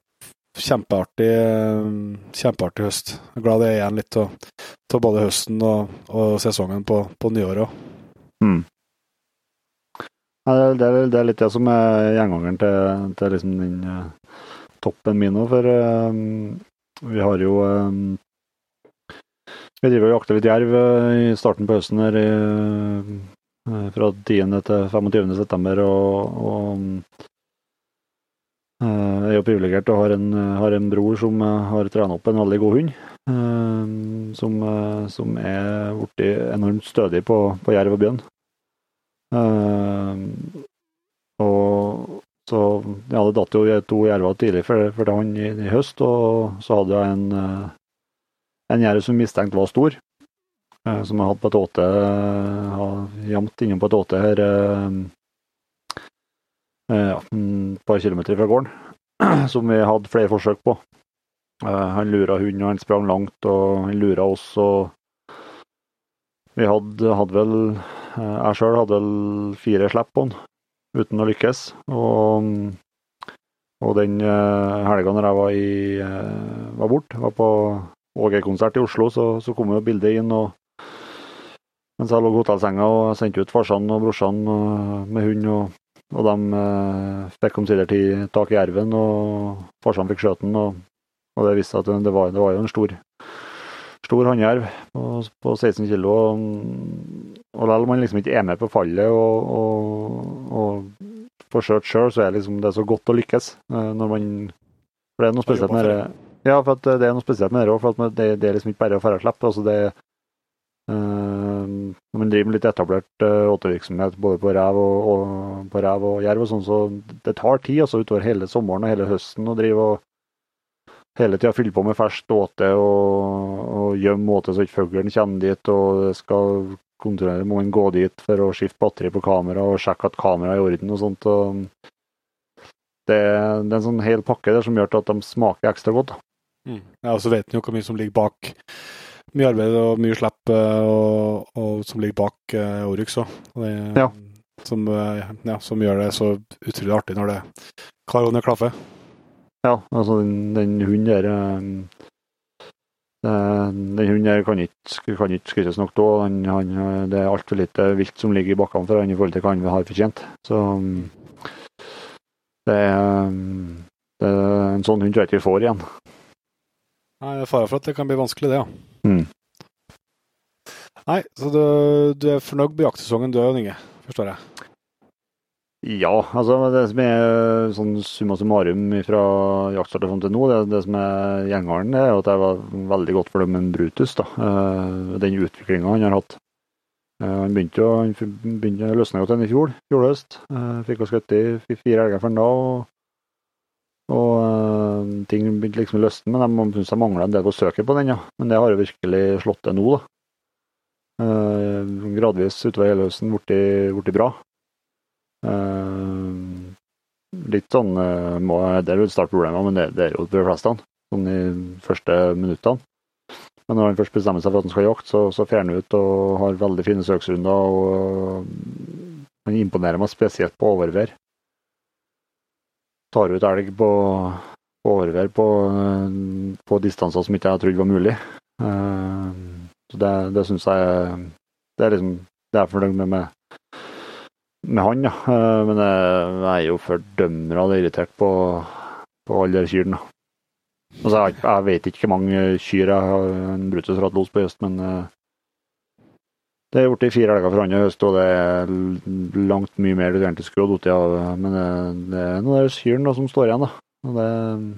kjempeartig, kjempeartig høst. Jeg er glad det er igjen litt av både høsten og, og, sesongen på, på nyåret òg. Mm. Ja, det, er, det, er, litt det som er gjengangeren til, til liksom den uh, toppen min òg, for uh, vi har jo um, vi driver og jakter litt jerv eh, i starten på høsten her, eh, fra 10. til 25. september. Og, og eh, jeg er jo privilegert og har en, har en bror som har trena opp en veldig god hund. Som, som er blitt enormt stødig på, på jerv og bjørn. Og så ja, det datt jo to jerver tidlig for, for han i, i, høst, og så hadde jeg en en jerv som mistenkt var stor, eh, som jeg hadde på et åte, gjemt innom på et åte her eh, ja, et par kilometer fra gården, [CLEARS THROAT] som vi hadde flere forsøk på. Eh, han lura hunden, og han sprang langt, og han lura oss. og Vi hadde, hadde vel Jeg sjøl hadde vel fire slipp på han, uten å lykkes. Og, og den helga når jeg var, i, var borte, var på Åge-konsert i Oslo, så, så kom jo bildet inn. og Mens jeg lå i hotellsenga og sendte ut farsan og brorsan med hund. Og, og de eh, fikk omsider tak i jerven, og farsan fikk skjøte den. Og, og, det viste at det var, det var jo en stor, stor hannjerv på, på 16 kg. Og, og likevel man liksom ikke er med på fallet og, og, får skjørt sjøl, så er liksom, det er så godt å lykkes. Eh, når man, for det er noe spesielt med det ja, for det er noe spesielt med det òg. Det, det, er liksom ikke bare å dra og slippe. Altså det, uh, man driver med litt etablert uh, åtevirksomhet både på rev og, og, på rev og jerv, og sånn, så det tar tid altså utover hele sommeren og hele høsten å drive og, hele tida fylle på med ferskt åte og, og gjemme åte så ikke fuglen kommer dit. Og skal kontrollere, må man gå dit for å skifte batteri på kamera og sjekke at kameraet er i orden og sånt. Og det, det, er en sånn hel pakke der som gjør at de smaker ekstra godt. Mm. Ja, og så vet en jo hvor mye som ligger bak. Mye arbeid og mye slipp eh, og, og, som ligger bak uh, Oryx òg. Ja. Som, uh, ja, som, gjør det så utrolig artig når det hver gang det klaffer. Ja, altså den, den hunden der um, Den hunden der kan ikke, kan ikke skrytes nok av. Det er altfor lite vilt som ligger i bakkene for han i forhold til hva han har fortjent. Så um, det er, det er en sånn hund tror jeg ikke vi får igjen. Nei, det er fare for at det kan bli vanskelig, det, ja. Mm. Nei, så du, du er fornøyd med jaktsesongen du òg, Inge? Forstår jeg? Ja, altså det som er sånn summa summarum fra jaktstarten fram til nå, det, det som er gjengaren, er at jeg var veldig godt for dem med Brutus. da, uh, Den utviklinga han har hatt. Uh, han begynte jo, han begynte, å løsne godt igjen i fjor, fjor høst. Fikk skutt i fire elger for han da. og og uh, ting begynte liksom å løsne, men de syns jeg mangla en del på søket på den. ja. Men det har jo virkelig slått til nå, da. Uh, gradvis utover hele høsten blitt bra. Uh, litt sånn må, Det er jo et startproblem, men det, det, er jo de fleste. Sånn i første minuttene. Men når han først bestemmer seg for at han skal jakte, så, så fer han ut og har veldig fine søksrunder. og Han imponerer meg spesielt på overvær tar ut elg på, på overvær på, på, distanser som ikke jeg trodde var mulig. Uh, så det, det syns jeg Det er liksom det er fornøyd med, med, med han, ja. Uh, men jeg, jeg, er jo fordømmende irritert på, på alle de kyrne. Altså, jeg, jeg, vet ikke hvor mange kyr jeg har en Brutus har hatt los på i høst, men uh, det er blitt fire elger for i høst, og det er langt mye mer du egentlig skulle ha fått av. Men det er noen kyrne som står igjen, da. Det,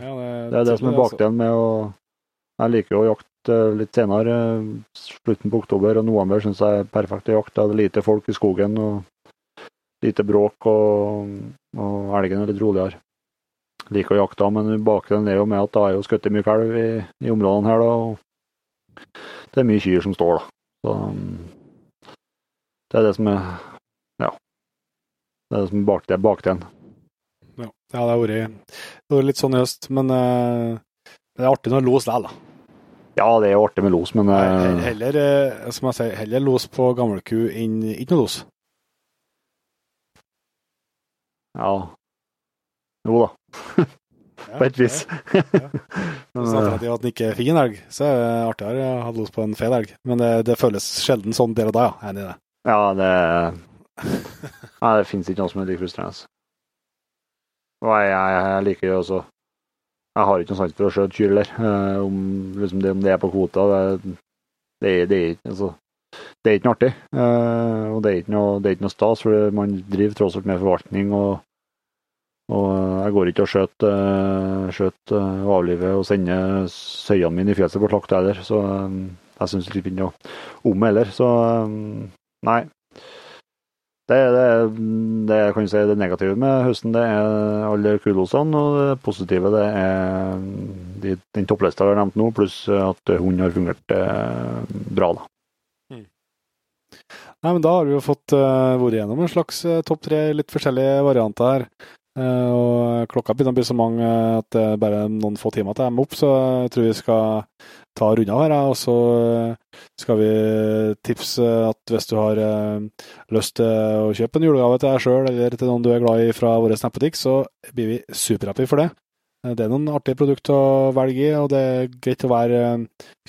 ja, det, det, er det som er bakdelen med å Jeg liker å jakte litt senere. Slutten på oktober og november syns jeg er perfekt å jakte. Det er lite folk i skogen og lite bråk, og, og elgen er litt roligere. Jeg Liker å jakte, men bakdelen er jo med at det er jo skutt mye kalv i, i områdene her, da. Og det er mye kyr som står, da. Så det er det som er Ja. Det er det som er bak, det, den. Ja. ja, det har vært, litt sånn i høst, men uh, det er artig når det los likevel, da. Ja, det er artig med los, men uh, Heller, uh, som jeg sier, heller los på gammelku enn ikke noe los. Ja. Jo da. [LAUGHS] på et vis. ja, ja. [LAUGHS] At at den ikke fikk en elg, så er det artigere å ha los på en feil elg. Men det, det føles sjelden sånn der og da, ja. Jeg er enig i det. Ja, det Nei, det finnes ikke noe som er like frustrerende. Og jeg, jeg, jeg, liker jo også Jeg har ikke noe sant for å skjøte kyr heller. Uh, om, liksom det, om det er på kvota, det, det, det, altså, det er ikke noe artig. Uh, og det er ikke noe, er ikke noe stas, for man driver tross alt med forvaltning. og og jeg går ikke og skjøter, skjøt, og avliver og sender søyene mine i fjeset på slakt heller, så jeg syns ikke noe om heller. Så Nei. Det er det, det jeg kan si det negative med høsten, det er alle kulosene. Og det positive det er de, den topplista vi har nevnt nå, pluss at hunden har fungert eh, bra. da. Mm. Nei, men Da har vi jo fått uh, vært gjennom en slags uh, topp tre, litt forskjellige varianter her. Uh, og Klokka begynner å bli så mange at det er bare noen få timer til jeg må opp, så jeg tror vi skal ta unna her. Og så eh, skal vi tipse at hvis du har eh, lyst til å kjøpe en julegave til deg sjøl eller til noen du er glad i fra vår nettbutikk, så blir vi superhappy for det. Eh, det er noen artige produkter å velge i, og det er greit å være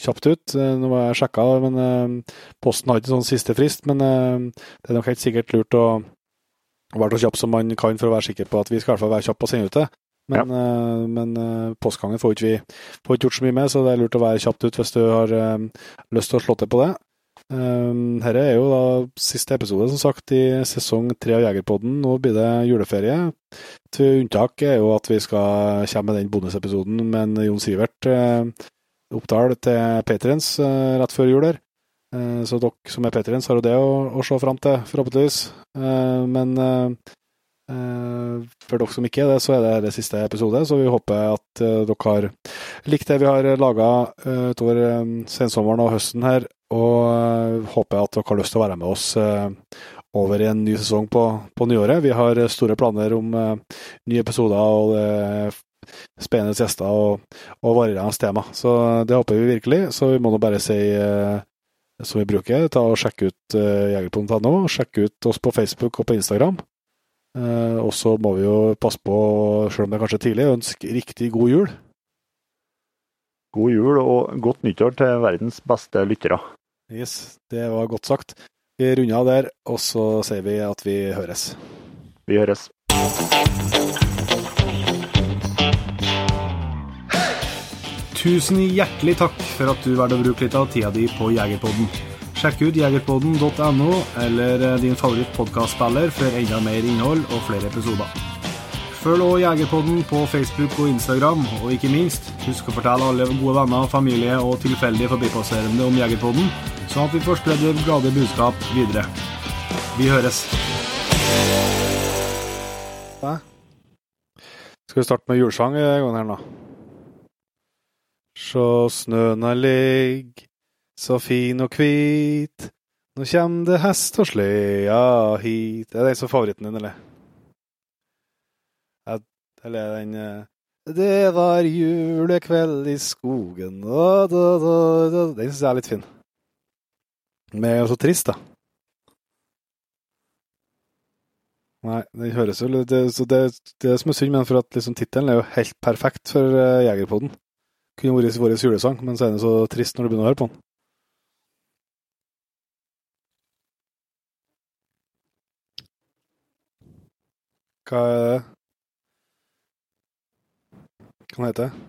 kjapt ut. Nå har jeg sjekka, men Posten har ikke sånn siste frist. Men det er nok helt sikkert lurt å være så kjapp som man kan for å være sikker på at vi skal i hvert fall være kjappe og sende ut det. Men, ja. uh, men uh, postgangen får ikke vi får ikke gjort så mye med, så det er lurt å være kjapt ut hvis du har uh, lyst til å slå til på det. Um, Dette er jo da siste episode, som sagt, i sesong tre av Jegerpodden. Nå blir det juleferie. Til unntak er jo at vi skal komme med den bonusepisoden med Jon Sivert uh, Oppdal til Patriens rett før jul her. Så dere som er Patriens, har jo det å, å se fram til, forhåpentligvis. men Eh, For dere som ikke er det, så er det det siste episode, så vi håper at eh, dere har likt det vi har laga utover eh, sensommeren og høsten her, og eh, håper at dere har lyst til å være med oss eh, over i en ny sesong på, på nyåret. Vi har store planer om eh, nye episoder og eh, spennende gjester og, og varierende tema, så det håper vi virkelig. Så vi må nå bare si eh, som vi bruker, ta og sjekke ut jegerpoden.no, sjekke ut oss på Facebook og på Instagram. Eh, og så må vi jo passe på, selv om det er kanskje tidlig, ønske riktig god jul. God jul og godt nyttår til verdens beste lyttere. Yes, det var godt sagt. Vi runder av der, og så sier vi at vi høres. Vi høres. Tusen hjertelig takk for at du valgte å bruke litt av tida di på Jegerpodden. Sjekk ut jegerpodden.no eller eh, din favoritt-podkastspiller for enda mer innhold og flere episoder. Følg også Jegerpodden på Facebook og Instagram, og ikke minst, husk å fortelle alle gode venner, familie og tilfeldige forbipasserende om Jegerpodden, sånn at vi får spredd det glade budskap videre. Vi høres. Hæ? Skal vi starte med julesang i gangen her nå? Sjå snøna ligg, så fin og kvit. Nå kjem det hest og slea hit. Er det den som er favoritten din, eller? Eller er den eh, Det var julekveld i skogen. Den syns jeg er litt fin. Men jeg er jo så trist, da. Nei, den høres jo Det, det, det, er som er synd med den, for at liksom tittelen er jo helt perfekt for uh, Jegerpodden. Kunne vært vår julesang, men så er den så trist når du begynner å høre på den. Hva er det? Hva heter det?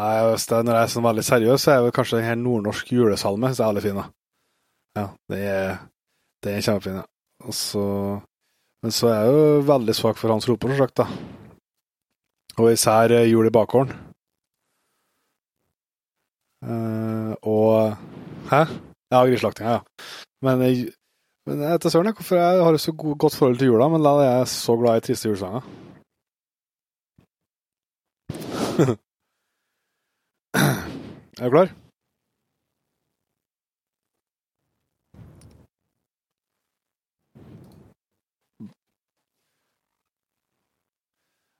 Nei, hvis det når jeg er sånn veldig seriøs, så er det kanskje den her nordnorsk julesalme så er veldig fin. da. Ja, det er, det er kjempefin. Ja. Og så, men så er jeg jo veldig svak for Hans Roper, som sagt. da. Og især eh, Jul i bakgården. Uh, og Hæ? Ja, grislaktinga, ja. Men, jeg- men jeg vet søren hvorfor jeg har så god, godt forhold til jula, men da er jeg så glad i triste julesanger. [LAUGHS] er du klar?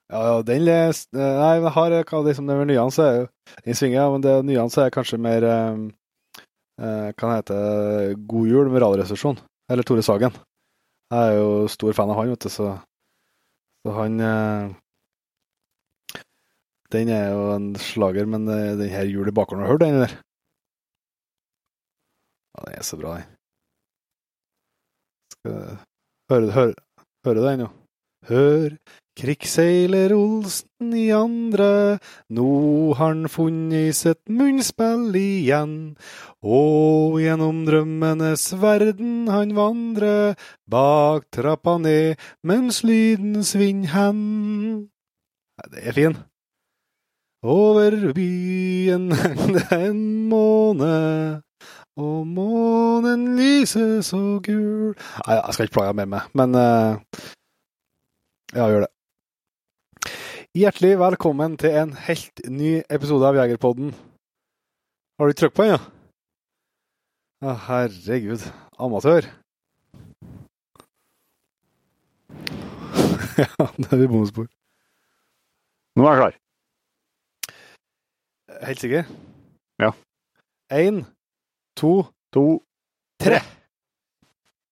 Ja, ja, den les... Nei, men jeg har hva liksom det med nyanse er jo Den svinger, men det nyanse er kanskje mer um, uh, Kan hete God jul med Radioresepsjon. Eller Tore Sagen. Jeg er jo stor fan av han, vet du, så, så han eh, Den er jo en slager, men eh, den her Jul i bakgården, har du hørt den, der? Ja, den er så bra, den. Hører, du den, jo? Hør, krigsseiler Olsen i andre, nå har han funnet sitt munnspill igjen. Og gjennom drømmenes verden han vandrer, bak trappa ned mens lyden svinner hen. Det er fin. Over byen [LAUGHS] det en måne, og månen lyser så gul Nei, jeg skal ikke plage mer med men eh, ja, gjør det. Hjertelig velkommen til en helt ny episode av Jegerpodden. Har du trykk på den, ja? Å, herregud. Amatør. [LAUGHS] ja, det er vi bonusspor. Nå er jeg klar. Helt sikker? Ja. Én, to, To, tre.